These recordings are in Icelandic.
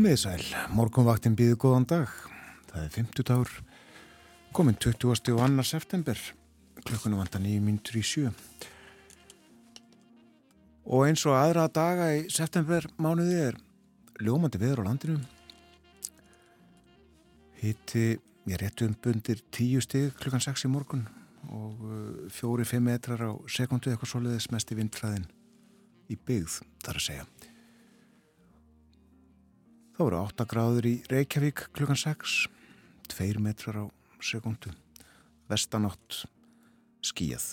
Komiði sæl, morgunvaktin býði góðan dag. Það er 50 dagur, komin 20. og 2. september, klukkunum vantar 9 minútur í sjö. Og eins og aðra daga í september mánuði er ljómandi viður á landinu. Hitti ég réttu um bundir 10 stig klukkan 6 í morgun og 4-5 uh, metrar á sekundu eitthvað soliðis mest í vindfræðin í byggð, þar að segja. Það voru 8 gráður í Reykjavík klukkan 6, 2 metrar á sekundu, vestanátt skíjað.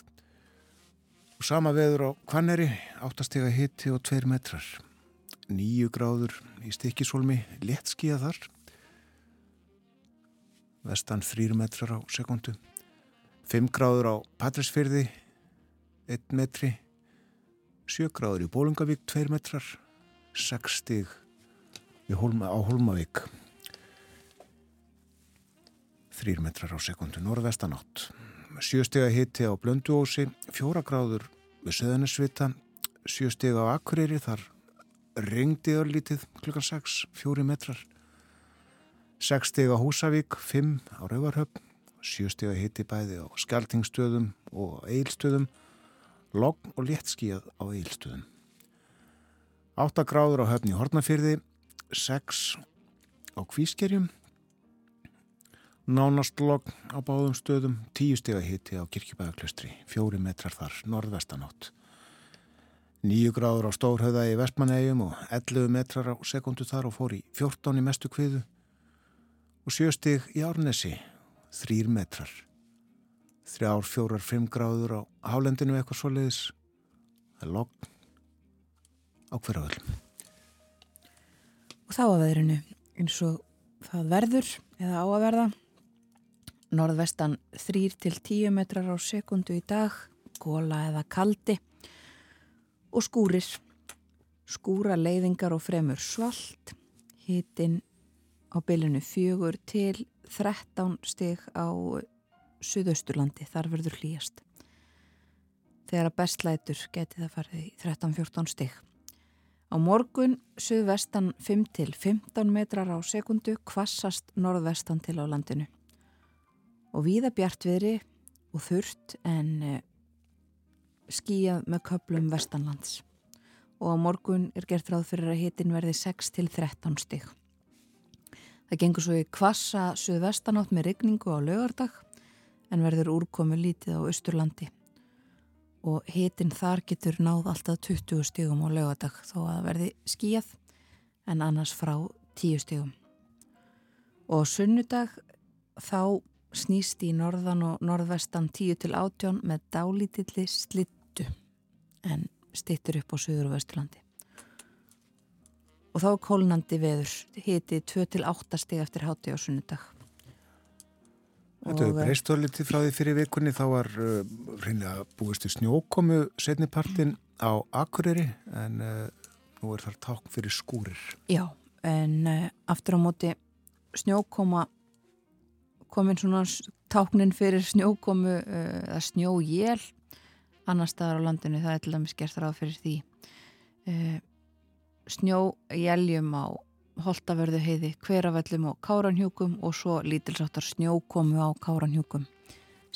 Og sama veður á Kvanneri, 8 stega hitti og 2 metrar. 9 gráður í Stikisólmi, létt skíjað þar. Vestan 3 metrar á sekundu. 5 gráður á Patræsfyrði, 1 metri. 7 gráður í Bólungavík, 2 metrar. 6 stig Hólma, á Hólmavík. 3 metrar á sekundu norðvestanátt. 7 steg að hitti á Blönduósi 4 gráður við Söðanesvita 7 steg á Akureyri þar ringdi örlítið klukkan 6 4 metrar. 6 steg á Húsavík 5 á Rauvarhöfn 7 steg að hitti bæði á Skeltingstöðum og Eilstöðum logn og léttskíjað á Eilstöðum 8 gráður á höfni Hortnafyrði 6 á kvískerjum. Nánast logg á báðum stöðum. 10 steg að hitti á kirkjubæðaklustri 4 metrar þar norðvestanátt. 9 gráður á Stórhauða í Vestmannegjum og 11 metrar á sekundu þar og fór í 14 í mestu kviðu. Og 7 steg í Árnesi 3 metrar. 3, 4, 5 gráður á Hálendinu eitthvað svoleiðis. Það er logg á hverjaföldum og þá að veðrinu eins og það verður eða á að verða. Norðvestan 3-10 metrar á sekundu í dag góla eða kaldi. Og skúrir skúra leiðingar og fremur svalt. Hitin á bylunu fjögur til 13 stig á Suðausturlandi þar verður hlýjast. Þegar að bestlætur geti það farið í 13-14 stig Á morgun suðvestan 5-15 metrar á sekundu kvassast norðvestan til á landinu. Og víða bjartviðri og þurft en eh, skíjað með köplum vestanlands. Og á morgun er gert ráð fyrir að hitin verði 6-13 stig. Það gengur svo í kvassa suðvestanátt með rigningu á lögardag en verður úrkomu lítið á Östurlandi og hitin þar getur náð alltaf 20 stígum á lögadag þó að verði skíjað en annars frá 10 stígum. Og sunnudag þá snýst í norðan og norðvestan 10 til 18 með dálítilli slittu en stittur upp á söður og vesturlandi. Og þá kólnandi veður hiti 2 til 8 stíg eftir háti á sunnudag. Þetta hefur breyst orðið frá því fyrir vikunni þá var uh, reynilega búist í snjókomu setnipartin á Akureyri en uh, nú er þar tákn fyrir skúrir. Já, en uh, aftur á móti snjókoma komin svona táknin fyrir snjókomu uh, eða snjójél annar staðar á landinu það er til dæmis gert ráð fyrir því uh, snjójéljum á Holtavörðu heiði, hveravellum og káranhjúkum og svo lítilsáttar snjókomu á káranhjúkum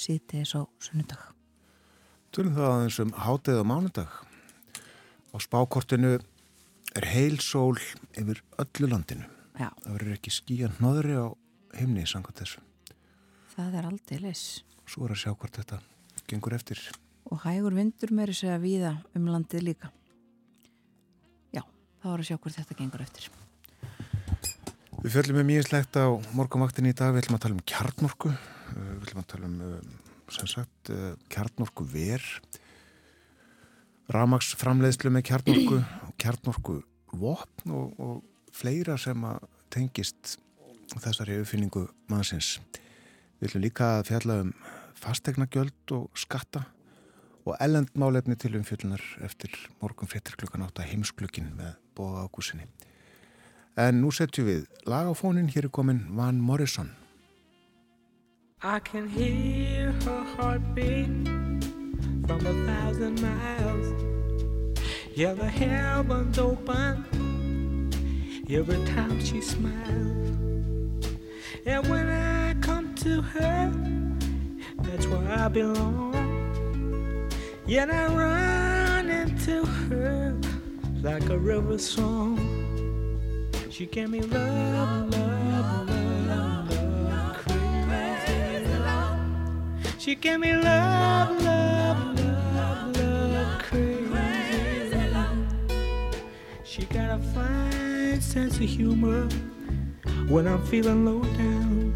síðtegis á sunnudag. Tölum það aðeins um hátið á mánudag. Á spákortinu er heil sól yfir öllu landinu. Já. Það verður ekki skíjan hnöðri á himni sangat þessu. Það er aldrei leys. Svo er að sjá hvort þetta gengur eftir. Og hægur vindur meiri segja víða um landið líka. Já, það var að sjá hvort þetta gengur eftir. Við fjöldum um mjög slegt á morgumvaktinni í dag, við ætlum að tala um kjarnorku, uh, við ætlum að tala um, uh, sem sagt, uh, kjarnorku ver, ramagsframleiðslu með kjarnorku kjarnorku vopn og, og fleira sem að tengist þessari uppfinningu mannsins. Við ætlum líka að fjalla um fastegnagjöld og skatta og ellendmálefni til umfjöldunar eftir morgun fréttir klukkan átta heimsklukkin með bóða ágúsinni. En nú setjum við lagafónin, hér er komin Van Morrison. I can hear her heartbeat from a thousand miles Yeah, the heavens open every time she smiles. And when I come to her, that's where I belong. Yet I run into her like a river song. She gave me love, love, love, love, crazy. She gave me love, love, love, love, crazy. She got a fine sense of humor when I'm feeling low down.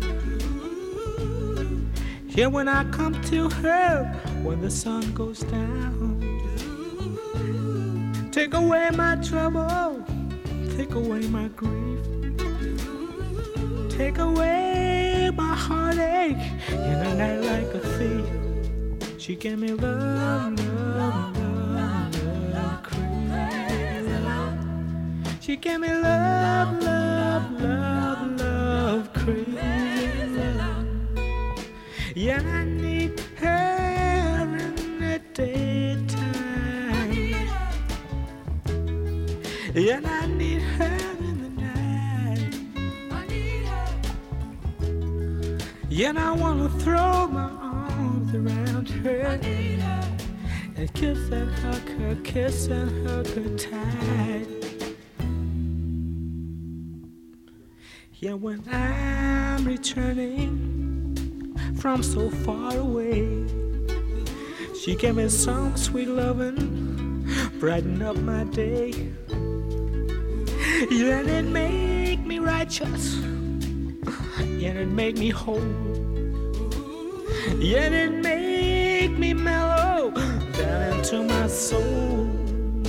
Yeah, when I come to her when the sun goes down. Take away my trouble, take away my grief, take away my heartache in a night like a thief. She gave me love, love, love, love, crazy. She gave me love, love, love, love, crazy. Yeah, I need her in the daytime. Yeah, and I wanna throw my arms around her and kiss and hug her, kiss and hug her tight. Yeah, when I'm returning from so far away, she gave me some sweet loving, brighten up my day. Yeah, and it make me righteous, and it make me whole. And it make me mellow down into my soul.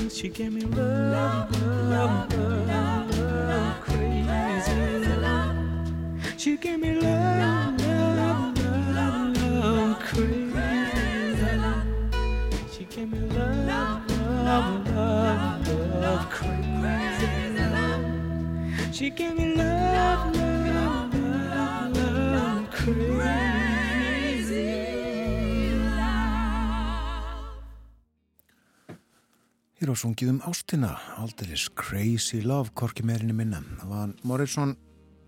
She gave me love, love, love, love, crazy love. She gave me love, love, love, love, crazy love. She gave me love, love, love, love, crazy love. She gave me love, love, Hér á sungið um ástina, aldeilis Crazy Love, korki meirinni minna. Það var Morrison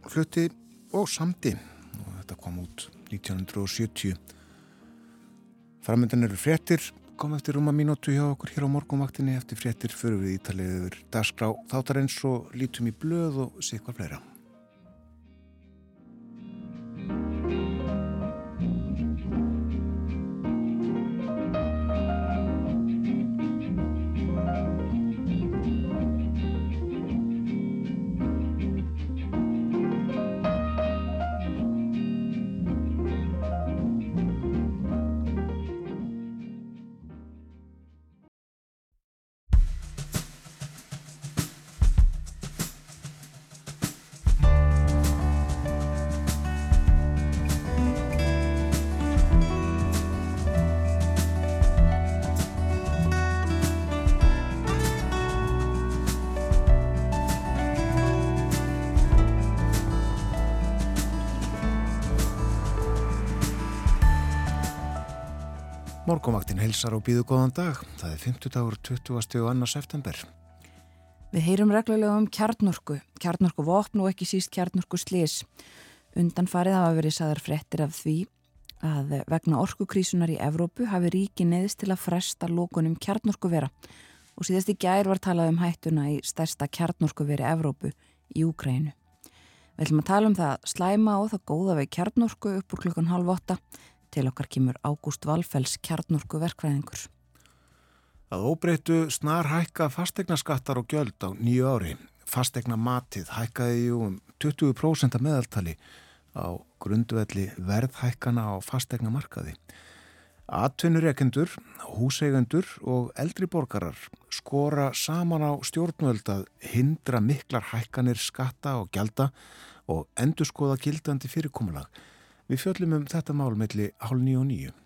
flutti og samdi og þetta kom út 1970. Framöndan eru fréttir, kom eftir rúma mínútu hjá okkur hér á morgunvaktinni eftir fréttir fyrir við ítalið yfir dagskrá þáttarins og lítum í blöð og sé hvað fleira. Morgunvaktin heilsar og býðu góðan dag. Það er 50 dagur 20. og 2. september. Við heyrum reglulega um kjarnorku, kjarnorku vopn og ekki síst kjarnorku slis. Undan farið hafa verið saðar frettir af því að vegna orkukrísunar í Evrópu hafi ríki neðist til að fresta lókunum kjarnorku vera og síðast í gær var talað um hættuna í stærsta kjarnorku veri Evrópu í Úkrænu. Við ætlum að tala um það slæma og það góða við kjarnorku upp úr klukkan halv åtta til okkar kemur Ágúst Valfells kjarnorku verkvæðingur. Að óbreytu snar hækka fastegnaskattar og gjöld á nýju ári. Fastegna matið hækkaði um 20% að meðaltali á grundvelli verðhækkana á fastegna markaði. Atvinnurekendur, húseigendur og eldri borgarar skora saman á stjórnvöld að hindra miklar hækkanir skatta og gjalda og endur skoða gildandi fyrirkomulag. Við fjöllum um þetta mál melli hálf nýju og nýju.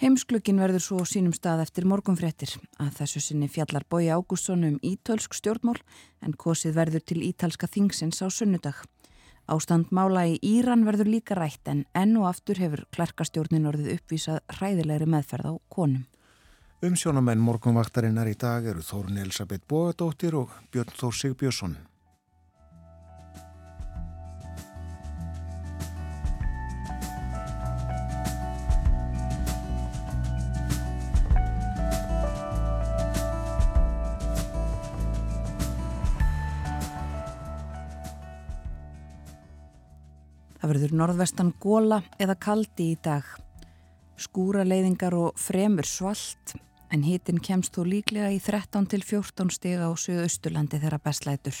Heimsklukkin verður svo sínum stað eftir morgunfrettir að þessu sinni fjallar Bói Ágússon um ítölsk stjórnmál en kosið verður til ítalska þingsins á sunnudag. Ástand mála í Íran verður líka rætt en enn og aftur hefur klerkastjórnin orðið uppvísað hræðilegri meðferð á konum. Umsjónamenn morgunvaktarinnar í dag eru Þórun Elisabeth Bóadóttir og Björn Þór Sigbjörnsson. Það verður norðvestan góla eða kaldi í dag. Skúra leiðingar og fremur svalt en hitin kemst þó líklega í 13 til 14 stiga á Suðausturlandi þegar bestlætur.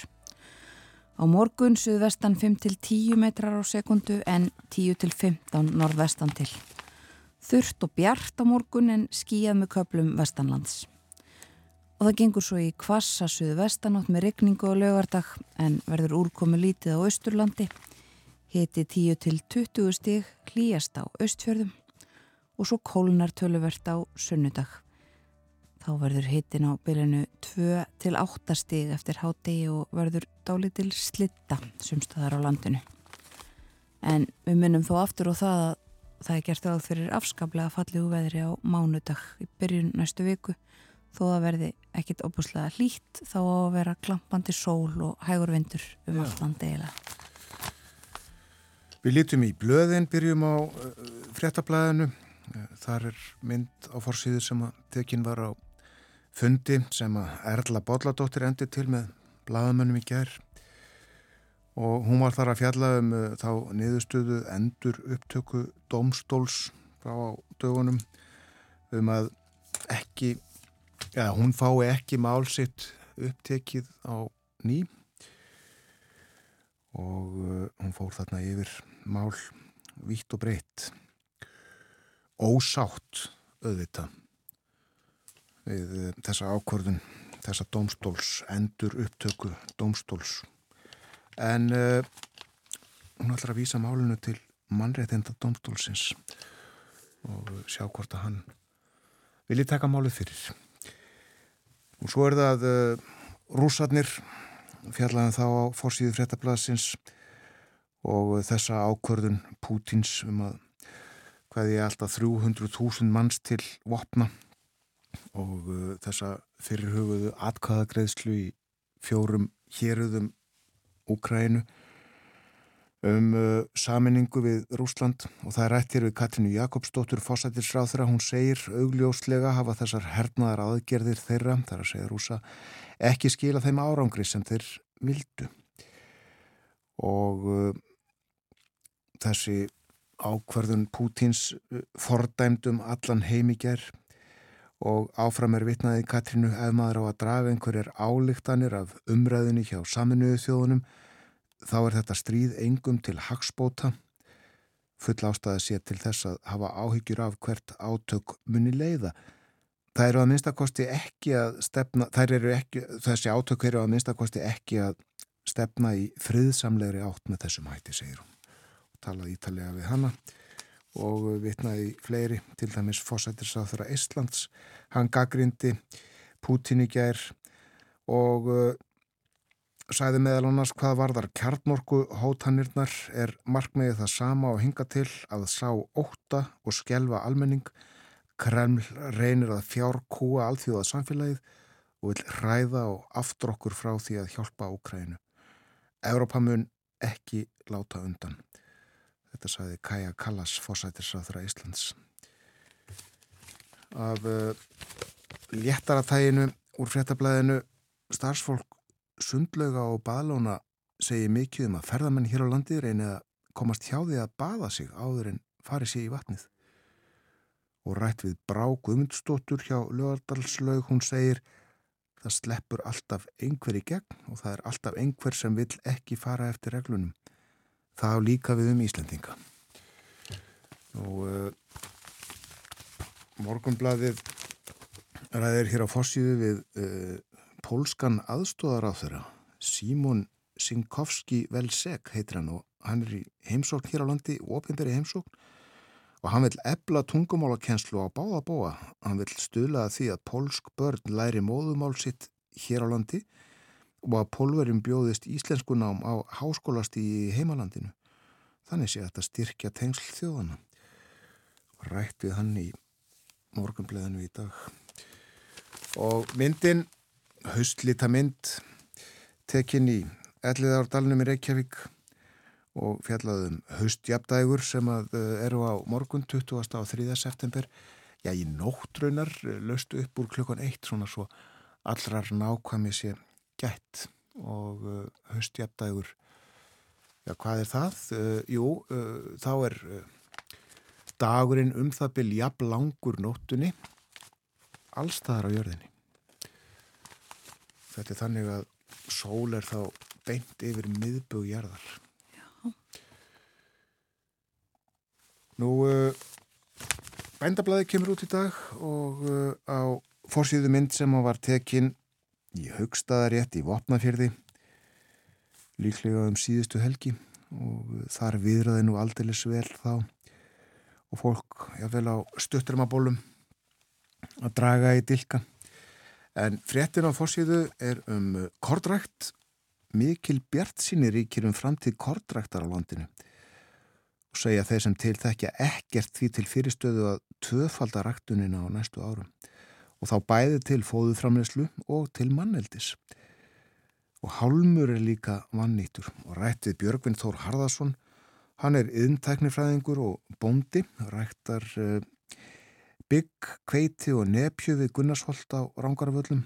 Á morgun suðvestan 5 til 10 metrar á sekundu en 10 til 15 norðvestan til. Þurft og bjart á morgun en skíjað með köplum vestanlands. Og það gengur svo í kvassa suðvestanátt með regningu og lögardag en verður úrkomi lítið á Östurlandi. Hiti 10 til 20 stig hlýjast á Östfjörðum og svo kólnar töluvert á sunnudag. Þá verður hitin á bylunu 2 til 8 stig eftir hádegi og verður dálítil slitta sumstaðar á landinu. En við minnum þó aftur og það að það er gert ráð fyrir afskaplega fallegu veðri á mánudag í byrjun næstu viku þó að verði ekkit óbúslega hlýtt þá á að vera klampandi sól og hægur vindur um allt landi eiginlega. Við lítum í blöðin, byrjum á uh, fréttablaðinu. Þar er mynd á fórsýðu sem að tekinn var á fundi sem að Erla Bolladóttir endi til með blaðamönnum í gerð og hún var þar að fjalla um uh, þá niðurstöðu endur upptöku domstóls frá dögunum um að ekki, ja, hún fái ekki mál sitt upptekið á ný og uh, hún fór þarna yfir mál vítt og breytt ósátt auðvitað við uh, þessa ákvörðun þessa domstóls endur upptöku domstóls en uh, hún ætlar að vísa málunu til mannréttinda domstólsins og sjá hvort að hann vilji taka málið fyrir. Og svo er það uh, rúsarnir fjallaðan þá á fórsíðu fréttablasins og þessa ákvörðun Pútins um að hvaði alltaf 300.000 manns til vopna og uh, þessa fyrirhuguðu atkvæðagreðslu í fjórum héruðum Úkrænu um uh, saminningu við Rúsland og það er rættir við Katrínu Jakobsdóttur fósættisráþra, hún segir augljóslega hafa þessar hernaðar aðgerðir þeirra, þar að segja rúsa ekki skila þeim árangri sem þeir vildu. Og uh, þessi ákverðun Pútins uh, fordæmdum allan heimiger og áfram er vitnaði Katrínu ef maður á að draga einhverjar álíktanir af umræðinni hjá saminuðu þjóðunum þá er þetta stríð engum til hagspóta full ástæði sé til þess að hafa áhyggjur af hvert átök muni leiða. Það eru að minnstakosti ekki að stefna, ekki, þessi átök eru að minnstakosti ekki að stefna í friðsamlegri átt með þessum hætti, segir hún. Talaði ítalega við hanna og vitnaði fleiri, til dæmis fósættisáþura Íslands. Hann gaggrindi Pútin í gær og sæði meðal annars hvað varðar kjarnorku hótanirnar er markmiðið það sama og hinga til að sá óta og skjelfa almenning. Kreml reynir að fjárkúa alþjóða samfélagið og vil hræða og aftrokkur frá því að hjálpa Úkrænu. Európa mun ekki láta undan. Þetta sæði Kaja Kallas, fósættisráþra Íslands. Af uh, léttaratæginu úr fréttablaðinu starfsfólk sundlauga og baðlóna segir mikið um að ferðamenn hér á landi reynið að komast hjá því að baða sig áður en farið sér í vatnið. Og rætt við Brá Guðmundsdóttur hjá Lögardalslaug, hún segir það sleppur alltaf einhver í gegn og það er alltaf einhver sem vil ekki fara eftir reglunum. Það líka við um Íslendinga. Og uh, morgunbladið ræðir hér á fossíðu við uh, pólskan aðstóðar á þeirra Símon Sinkowski Velsek heitir hann og hann er í heimsókn hér á landi, ofinberi heimsókn og hann vil ebla tungumálakenslu á báða bóa. Hann vil stuðlaða því að pólsk börn læri móðumál sitt hér á landi og að pólverjum bjóðist íslensku nám á háskólasti í heimalandinu. Þannig sé þetta styrkja tengsl þjóðana. Rætt við hann í morgunbleðinu í dag. Og myndin haustlita mynd tekinn í Elliðardalunum í Reykjavík og fjallaðum haustjapdægur sem eh, eru á morgun 20. á 3. september já í nóttraunar eh, löstu upp úr klukkan 1 svona svo allrar nákvæmi sé gætt og haustjapdægur Já, hvað er það? Uh, jú, uh, þá er dagurinn um það byrj jafn langur nóttunni allstaðar á jörðinni. Þetta er þannig að sól er þá beint yfir miðbugjarðar. Já. Nú, bændablaði kemur út í dag og á fórsýðu mynd sem var tekinn í haugstaðarétt í Vopnafjörði líklega um síðustu helgi og þar viðraði nú aldeilis vel þá. Og fólk jáfnvel á stutturmabólum að draga í dilka. En fréttin á fórsýðu er um kordrækt mikil bjart sínir ríkir um framtíð kordræktar á landinu. Og segja þeir sem til þekkja ekkert því til fyrirstöðu að tvöfalda ræktunina á næstu árum og þá bæði til fóðuframleyslu og til manneldis. Og Hálmur er líka vannýtur og rættið Björgvin Þór Harðarsson, hann er yðntæknifræðingur og bóndi, rættar uh, bygg, kveiti og nepju við Gunnarsholt á Rangarvöllum.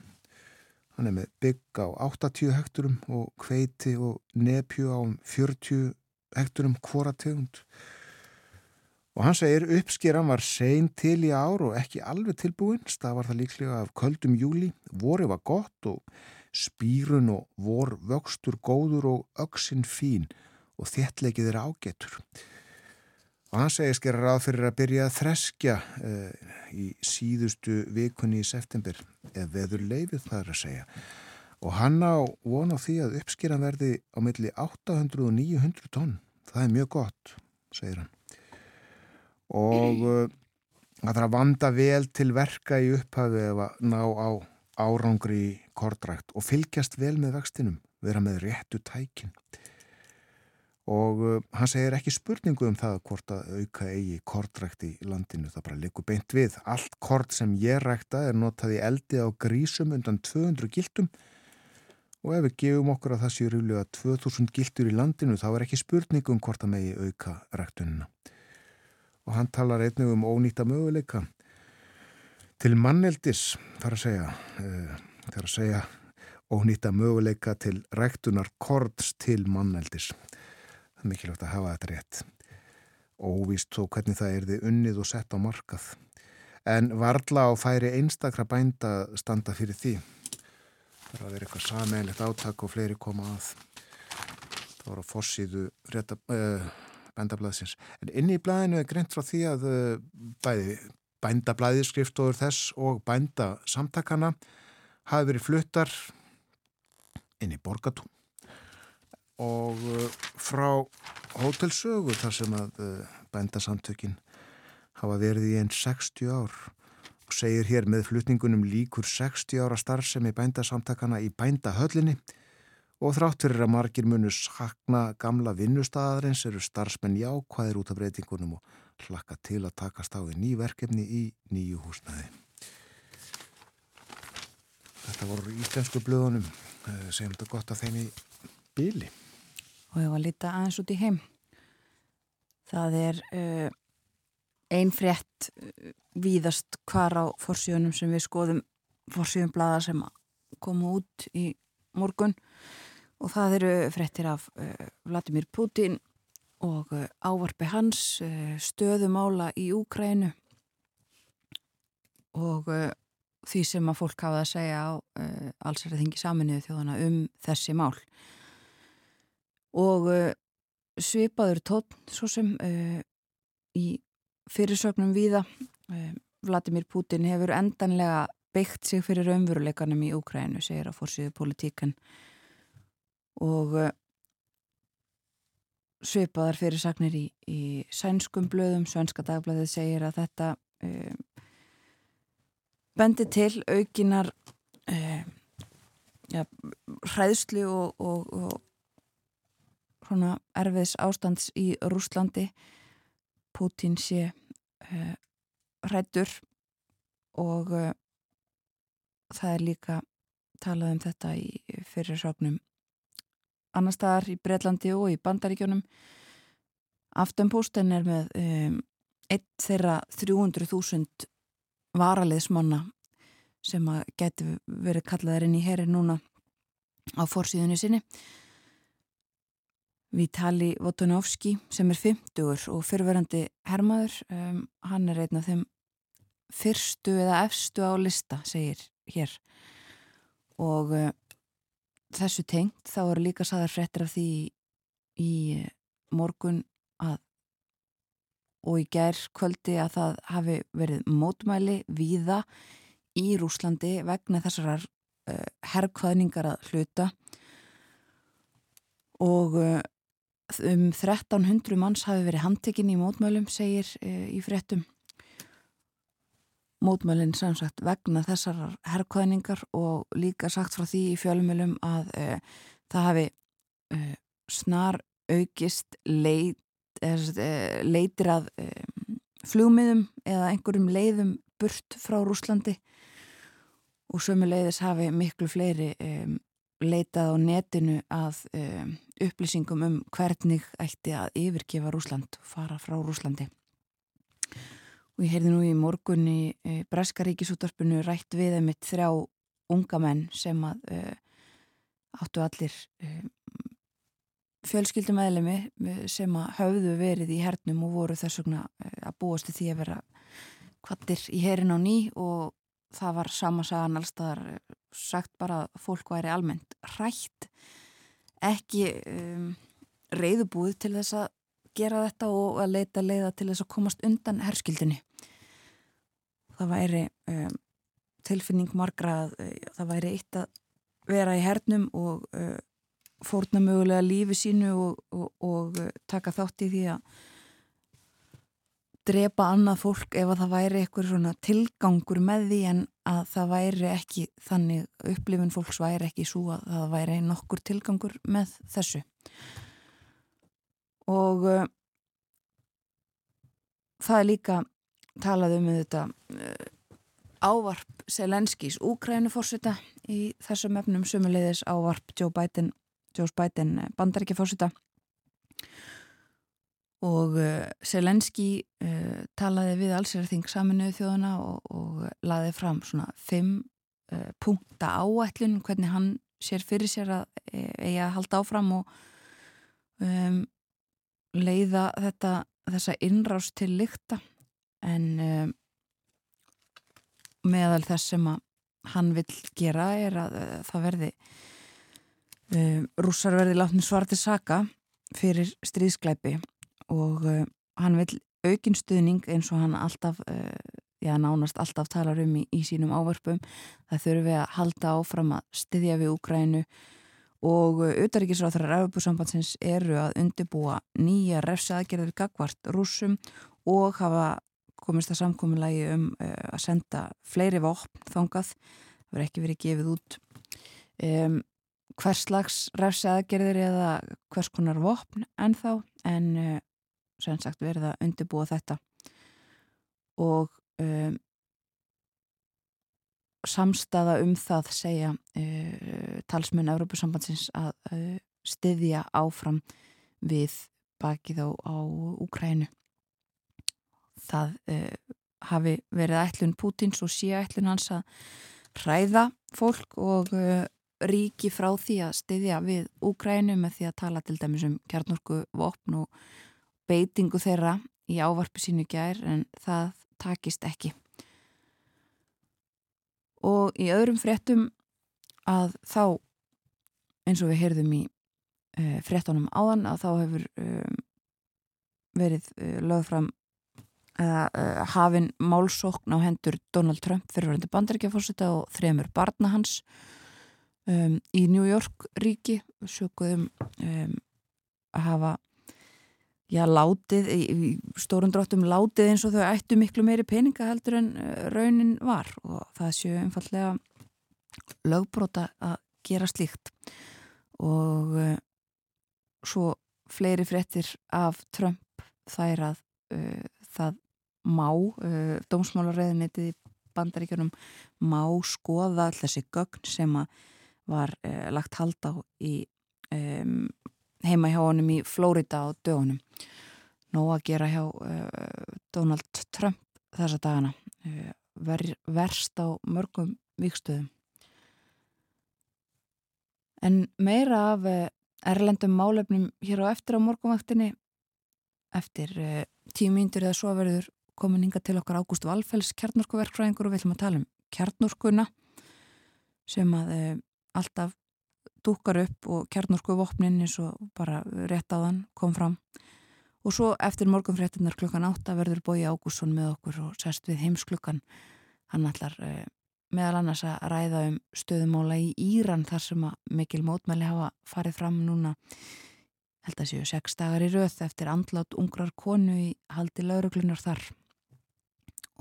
Hann er með bygg á 80 hekturum og kveiti og nepju á 40 hekturum hvora tegund. Og hann segir uppskeran var sein til í ár og ekki alveg tilbúin, stafar það líklega af köldum júli, voru var gott og spýrun og vor vöxtur góður og öksinn fín og þéttleikið er ágetur. Og hann segir skera ráð fyrir að byrja að þreskja uh, í síðustu vikunni í september, eða veður leifið það er að segja. Og hann á von á því að uppskeran verði á milli 800 og 900 tonn. Það er mjög gott, segir hann og það þarf að vanda vel til verka í upphafi eða ná á árangri í kordrækt og fylgjast vel með vextinum, vera með réttu tækin. Og uh, hann segir ekki spurningu um það hvort að auka eigi kordrækt í landinu, það bara likur beint við. Allt kord sem ég rækta er notað í eldi á grísum undan 200 gildum og ef við gefum okkur að það séu ríflega 2000 gildur í landinu þá er ekki spurningu um hvort að megi auka ræktunina og hann talar einnig um ónýtta möguleika. Til manneldis þar að segja uh, þar að segja ónýtta möguleika til ræktunar kords til manneldis. Það er mikilvægt að hafa þetta rétt. Óvíst þó hvernig það er þið unnið og sett á markað. En varla á færi einstakra bænda standa fyrir því. Það er að vera eitthvað sameinlegt áttak og fleiri koma að. Það voru að fossiðu rétta uh, bændablaðsins. En inn í blæðinu er greint frá því að uh, bæði bændablaði skriftóður þess og bændasamtakana hafi verið fluttar inn í borgatún og uh, frá hótelsögu þar sem að uh, bændasamtökin hafa verið í einn 60 ár og segir hér með flutningunum líkur 60 ára starfsemi bændasamtakana í bændahöllinni og þrátt fyrir að margir munu sakna gamla vinnustæðarins eru starfsmenn jákvæðir út af breytingunum og hlakka til að takast á því ný verkefni í nýju húsnaði. Þetta voru íslensku blöðunum eh, sem þetta gott að þeim í bíli. Og ég var að lita aðeins út í heim. Það er uh, ein frétt uh, víðast hvar á forsjónum sem við skoðum forsjónum blada sem komu út í morgun. Og það eru frettir af uh, Vladimir Putin og uh, ávarpi hans uh, stöðumála í Úkrænu og því sem að fólk hafa að segja á alls er að þingi saminuðu þjóðana um þessi mál. Og svipaður tótt svo sem í fyrirsögnum viða Vladimir Putin hefur endanlega byggt sig fyrir raunveruleikanum í Úkrænu segir að fórsýðu politíkan og uh, svipaðar fyrir sagnir í, í sænskum blöðum, svenska dagblæðið segir að þetta uh, bendi til aukinar uh, ja, hræðslu og, og, og svona erfiðs ástands í Rúslandi Putin sé hrættur og það er líka talað um þetta í fyrirsögnum annar staðar í Breitlandi og í Bandaríkjónum Aftenposten er með um, eitt þeirra 300.000 varaliðsmanna sem að geti verið kallaðar inn í herri núna á fórsíðunni sinni. Vitali Votunovski sem er 50 og fyrverandi hermaður um, hann er einn af þeim fyrstu eða efstu á lista segir hér. Og uh, þessu tengt þá eru líka saðar frettir af því í morgun að og í gær kvöldi að það hafi verið mótmæli víða í Rúslandi vegna þessar uh, herrkvæðningar að hluta. Og uh, um 1300 manns hafi verið handtekinn í mótmælum segir í frettum mótmælinn samsagt vegna þessar herrkvæðningar og líka sagt frá því í fjölumilum að það hafi snar aukist leit, leitir að flugmiðum eða einhverjum leiðum burt frá Rúslandi og sömuleiðis hafi miklu fleiri leitað á netinu að um, upplýsingum um hvernig ætti að yfirgefa Rúsland og fara frá Rúslandi. Og ég heyrði nú í morgun í e, Breskaríkisúttarpinu rætt við einmitt þrjá unga menn sem að e, áttu allir e, fjölskyldum eðlemi sem að höfðu verið í hernum og voru þess vegna að búastu því að vera kvattir í herin á ný og það var sama sagan allstaðar eh, sagt bara að fólk væri almennt rætt ekki um, reyðubúið til þess að gera þetta og að leita leiða til þess að komast undan herskildinni. Það væri um, tilfinning margra að uh, það væri eitt að vera í hernum og uh, fórna mögulega lífi sínu og, og, og uh, taka þátt í því að drepa annað fólk ef að það væri eitthvað svona tilgangur með því en að það væri ekki þannig upplifun fólks væri ekki svo að það væri nokkur tilgangur með þessu og uh, það er líka talað um þetta uh, ávarp Selenskis Úkrænuforsita í þessum efnum sumuleiðis ávarp Joe Biden, Biden bandaríkjaforsita og uh, Selenski talaði við allsýrarþing saminuðu þjóðuna og, og laði fram svona fimm punkta áætlun hvernig hann sér fyrir sér að eiga að halda áfram og um, leiða þetta þessa innrás til lykta. En um, meðal þess sem hann vil gera er að uh, það verði um, rússar verði látni svarti saka fyrir stríðskleipi og uh, hann vil aukin stuðning eins og hann alltaf uh, já nánast alltaf talar um í, í sínum ávörpum það þurfum við að halda áfram að styðja við Úgrænu og uh, auðaríkisráþarar Európusambandsins eru að undibúa nýja refsaðgerður gagvart rúsum og hafa komist að samkominnlægi um uh, að senda fleiri vopn þongað það verður ekki verið gefið út um, hvers slags refsaðgerðir eða hvers konar vopn en þá en uh, sem sagt verið að undirbúa þetta. Og um, samstaða um það segja uh, talsmenn Európusambandsins að uh, styðja áfram við bakið á, á Úkrænu það uh, hafi verið ætlun Pútins og sé ætlun hans að hræða fólk og ríki frá því að styðja við Úkrænu með því að tala til dæmis um kjarnorku vopn og beitingu þeirra í ávarpu sínu gær en það takist ekki. Og í öðrum fréttum að þá, eins og við heyrðum í uh, fréttunum áðan, að þá hefur um, verið uh, lögð fram eða uh, hafinn málsókn á hendur Donald Trump fyrirverðandi bandaríkjafórseta og þremur barna hans um, í New York ríki sökuðum um, að hafa já, látið, í stórun dráttum látið eins og þau ættu miklu meiri peninga heldur en eh, raunin var og það séu einfallega lögbróta að gera slíkt. Og uh, svo fleiri frettir af Trump þær að uh, það má, uh, dómsmálareðinitið í bandaríkjunum má skoða all þessi gögn sem að var lagt hald á í um, heima hjá honum í Flórida á dögunum. Nó að gera hjá uh, Donald Trump þessa dagana. Uh, ver, verst á mörgum vikstöðum. En meira af uh, erlendum málefnum hér á eftir á morgunvaktinni eftir uh, tíu mínútur eða svo verður komin hinga til okkar Ágúst Valfells kjarnorkuverkfræðingur og við ætlum að tala um kjarnorkuna sem að uh, alltaf dúkar upp og kjarnorku vopnin eins og bara rétt á þann kom fram. Og svo eftir morgunfréttinar klukkan átta verður Bói Ágússon með okkur og sest við heimsklukkan. Hann allar uh, meðal annars að ræða um stöðumóla í Íran þar sem að mikil mótmæli hafa farið fram núna. Held að séu sex dagar í röð eftir andlát ungrar konu í haldi lauruglunar þar.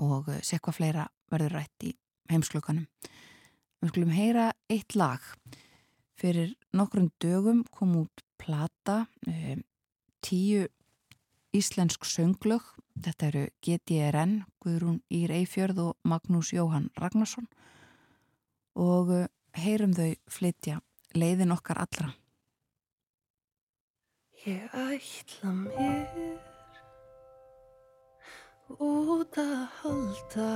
Og sé hvað fleira verður rætt í heimsklukkanum við skulum heyra eitt lag fyrir nokkrum dögum kom út plata uh, tíu íslensk sönglög. Þetta eru GTRN Guðrún Ír Eifjörð og Magnús Jóhann Ragnarsson. Og uh, heyrum þau flytja leiðin okkar allra. Ég ætla mér út að halda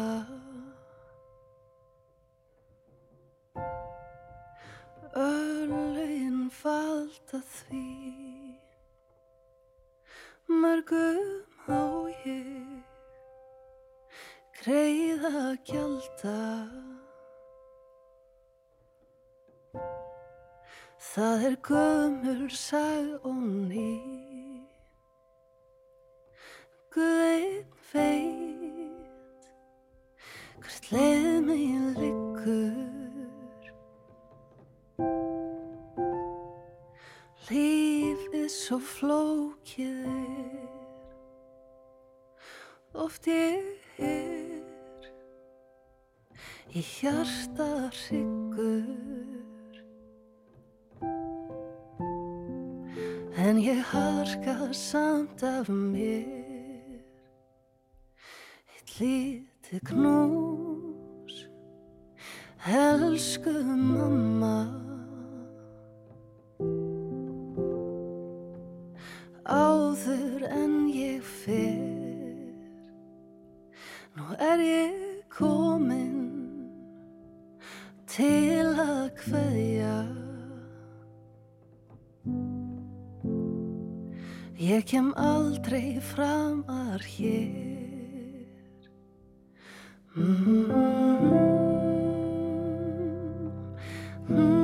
Örlegin falda því. Mörgum á ég greiða gjalda. Það er gömur sag og ný Guðeinn veit hvert leið mig liggur Lífið svo flókið. Er Oft ég er í hjarta hryggur. En ég harka samt af mér. Eitt lítið knús Elsku mamma. Áður en ég fer Nú er ég komin Til að hveðja Ég kem aldrei framar hér. Mm. -hmm. Mm.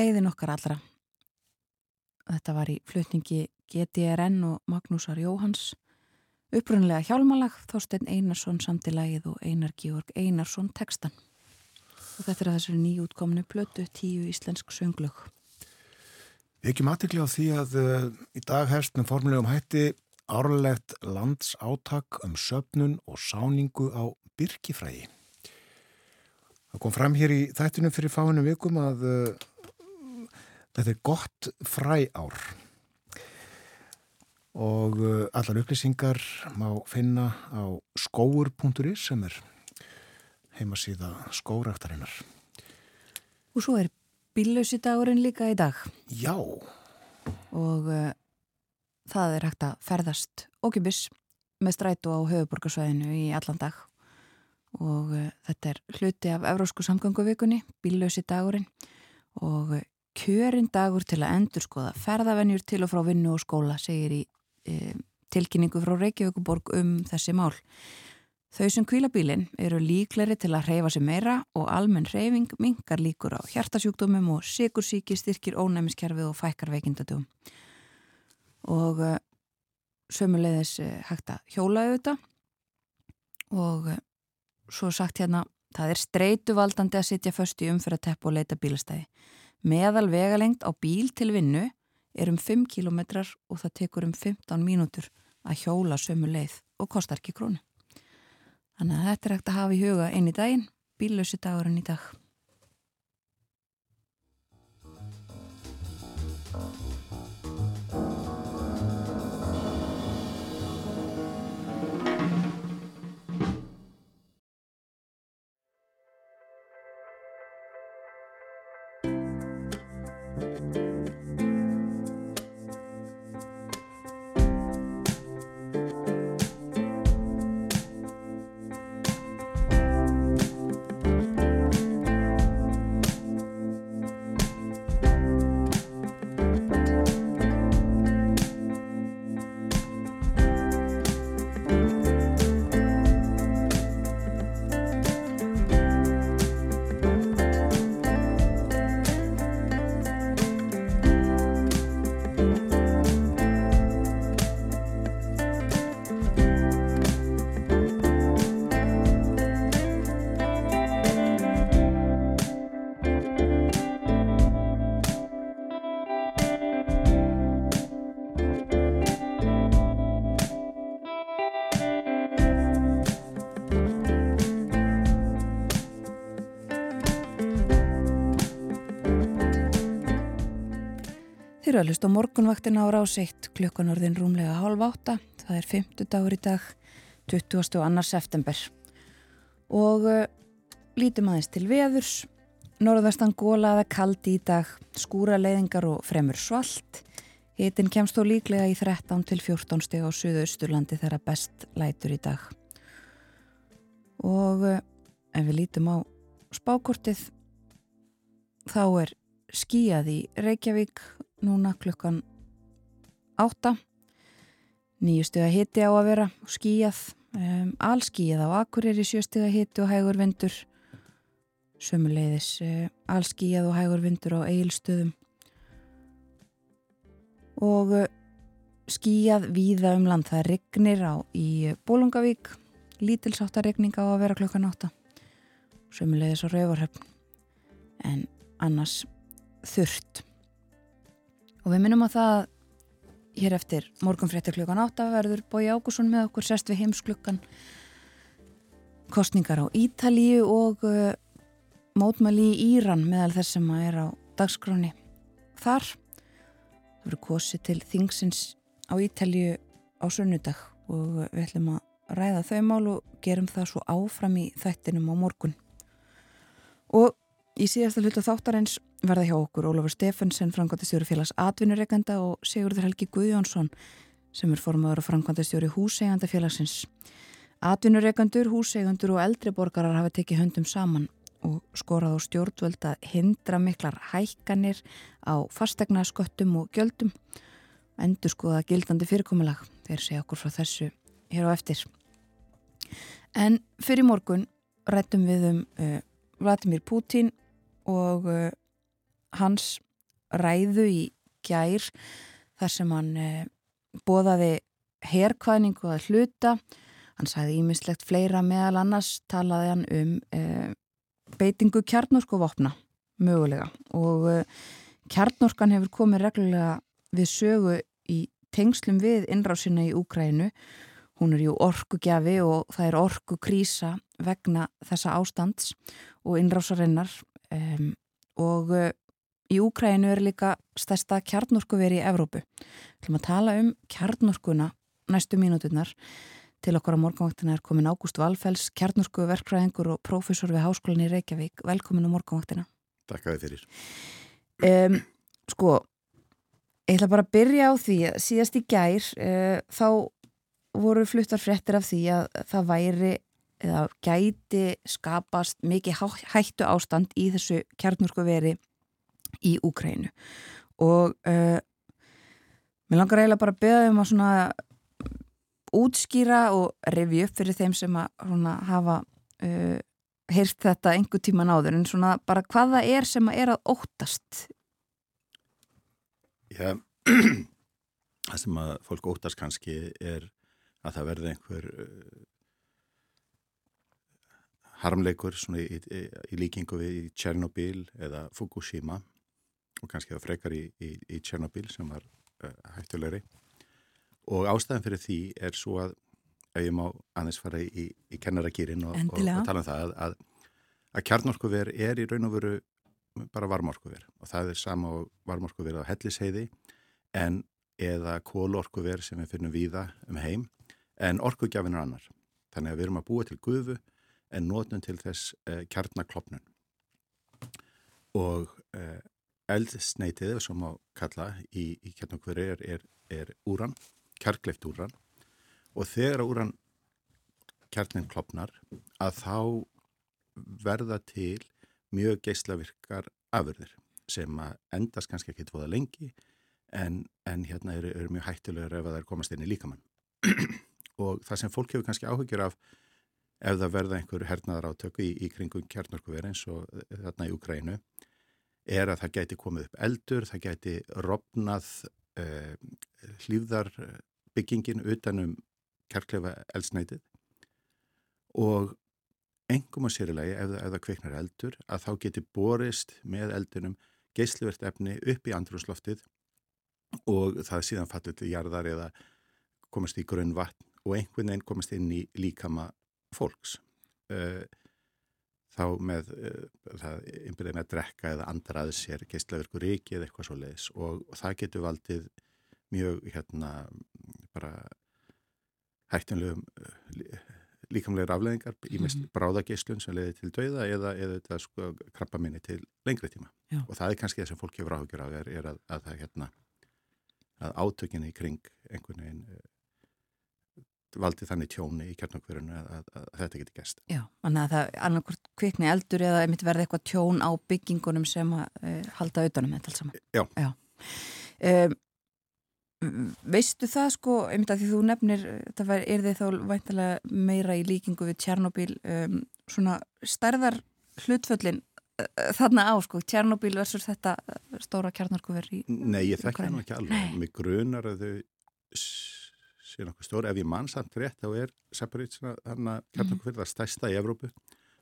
Leiðin okkar allra. Þetta var í flutningi GTRN og Magnúsar Jóhans. Upprunlega hjálmalag, Þorstein Einarsson samtilagið og Einar Georg Einarsson tekstan. Og þetta er að þessari nýjútkomnu plötu tíu íslensk sönglög. Við ekki matikli á því að uh, í dag hefst með formulegum hætti árlegt landsáttak um söpnun og sáningu á byrkifræði. Það kom fram hér í þættunum fyrir fáinu vikum að uh, þetta er gott fræár og uh, allar upplýsingar má finna á skóur.is sem er heimasíða skóraktarinnar. Og svo er bíllausi dagurinn líka í dag. Já. Og uh, það er hægt að ferðast okkibus með strætu á höfuborgarsvæðinu í allan dag. Og uh, þetta er hluti af Evrósku samganguvikunni, bíllausi dagurinn. Og kjörinn dagur til að endur skoða ferðavennjur til og frá vinnu og skóla, segir í tilkynningu frá Reykjavíkuborg um þessi mál. Þau sem kvíla bílinn eru líkleri til að hreyfa sig meira og almenn hreyfing mingar líkur á hjartasjúkdómum og sikursíki styrkir ónæmiskerfið og fækkar veikindadum. Og uh, sömulegðis uh, hægt að hjóla auðvitað og uh, svo sagt hérna, það er streituvaldandi að sitja först í umfyrirtepp og leita bílastæði. Meðal vegalengt á bíl til vinnu er um 5 km og það tekur um 15 mínútur að hjóla sömuleið og kostar ekki krónu. Þannig að þetta er ekkert að hafa í huga einn í daginn, bíllösi dagurinn í dag. Þið eru að hlusta morgunvaktina á rásikt klukkan orðin rúmlega hálf átta. Það er 50 dagur í dag, 22. september. Og uh, lítum aðeins til veðurs. Norðvestan gólaða kaldi í dag, skúra leiðingar og fremur svalt. Hitin kemst þó líklega í 13 til 14 steg á Suðausturlandi þegar best lætur í dag. Og uh, ef við lítum á spákortið, þá er skíjað í Reykjavík núna klukkan átta. Nýjustuða hitti á að vera skíjað, um, allskíjað á Akureyri sjöstuða hitti og hægur vindur. Sömuleiðis um, allskíjað og hægur vindur á eigilstöðum og uh, skíjað víða um land. Það regnir á í Bólungavík lítilsáttarregning á að vera klukkan átta. Sömuleiðis á Rauvarhöfn en annars þurft og við minnum á það hér eftir morgunfréttir klukkan 8 verður Bói Ágússon með okkur sest við heimsklukkan kostningar á Ítalíu og uh, mótmæli í Íran meðal þess sem að er á dagskráni þar. Það verður kosið til þingsins á Ítalíu á sunnudag og við ætlum að ræða þau mál og gerum það svo áfram í þættinum á morgun. Og í síðasta hlutu þáttarins verða hjá okkur Ólafur Stefansson, framkvæmtastjóri félags atvinnureikanda og Sigurður Helgi Guðjónsson sem er formadur og framkvæmtastjóri húseganda félagsins. Atvinnureikandur, húsegandur og eldri borgarar hafa tekið höndum saman og skorað á stjórnvöld að hindra miklar hækkanir á fastegna sköttum og gjöldum endur skoða gildandi fyrirkomulag þeir segja okkur frá þessu hér á eftir. En fyrir morgun rættum við um uh, Vladimir Putin og uh, hans ræðu í gær þar sem hann eh, bóðaði herkvæningu að hluta. Hann sagði ímislegt fleira meðal annars talaði hann um eh, beitingu kjarnorku vopna mögulega og eh, kjarnorkan hefur komið reglulega við sögu í tengslum við innrásina í Úkrænu. Hún er jú orkugjafi og það er orkukrísa vegna þessa ástands og innrásarinnar um, og uh, í Úkrænu er líka stærsta kjarnorkuveri í Evrópu. Við ætlum að tala um kjarnorkuna næstu mínúturnar. Til okkar á morgunvaktina er komin Ágúst Valfells, kjarnorsku verkfræðingur og prófessor við Háskólinni í Reykjavík. Velkomin á morgunvaktina. Takk að þið fyrir. Um, sko, ég ætla bara að byrja á því að síðast í gær uh, þá voru fluttar fréttir af því að það væri eða gæti skapast mikið hættu ástand í þessu kjarnorku veri í Úkrænu og uh, mér langar eiginlega bara að beða um að svona útskýra og revi upp fyrir þeim sem að svona, hafa uh, heyrst þetta einhver tíma náður en svona bara hvaða er sem að er að óttast? Já, það sem að fólk óttast kannski er að það verði einhver uh, harmleikur svona í, í, í líkingu við í Tjernobyl eða Fukushima og kannski það frekar í, í Tjernobyl sem var uh, hættulegri og ástæðan fyrir því er svo að ef ég má aðeins fara í, í kennarakýrin og, og, og tala um það að, að, kjarnorkuver er í raun og veru bara varmorkuver og það er sama varmorkuver á hellisheiði en eða kólorkuver sem við finnum víða um heim en orkugjafin er annar. Þannig að við erum að búa til gufu en nótnum til þess eh, kjarnaklopnun. Og eh, eldsneitið, sem á kalla í, í kjarnakveri, er, er, er úran, kjarkleift úran og þegar úran kjarnin klopnar að þá verða til mjög geyslavirkar afurðir sem að endast kannski ekki tvoða lengi en, en hérna eru, eru mjög hættilegur ef það er komast inn í líkamann. og það sem fólk hefur kannski áhugjur af ef það verða einhverju hernaðar átöku í, í kringum kjarnorkuver eins og þarna í Ukrænu er að það gæti komið upp eldur, það gæti rofnað eh, hlýfðarbyggingin utanum kjarklefa eldsnætið og engum að sérilegi ef, ef það kveiknar eldur að þá geti borist með eldunum geysluvert efni upp í andrúsloftið og það síðan fallið til jarðar eða komast í grunn vatn og einhvern veginn komast inn í líkama fólks. Uh, þá með uh, það einbyrðið með að drekka eða andrað sér geistlaverku reiki eða eitthvað svo leiðis og, og það getur valdið mjög hérna bara hættinlegum uh, líkamlegar afleðingar í mest mhm. bráðageislun sem leiði til dauða eða, eða sko krabba minni til lengri tíma Já. og það er kannski það sem fólk hefur áhugjur af er, er að, að það hérna að átökinni í kring einhvern veginn valdi þannig tjóni í kjarnokverðinu að, að, að þetta geti gæst. Já, þannig að það annarkvört kvikni eldur eða mitt verði eitthvað tjón á byggingunum sem að uh, halda auðvunum þetta alls saman. Já. Já. Um, veistu það sko, einmitt að því þú nefnir, það er þið þá væntalega meira í líkingu við Tjernobyl, um, svona stærðar hlutföllin uh, þarna á sko, Tjernobyl versus þetta stóra kjarnarkuver í Nei, ég þekk hann ekki alveg, mig grunar að þau sé nokkuð stór. Ef ég mann samt rétt þá er Saparitsina þarna kjarnarkufyrða stæsta í Evrópu.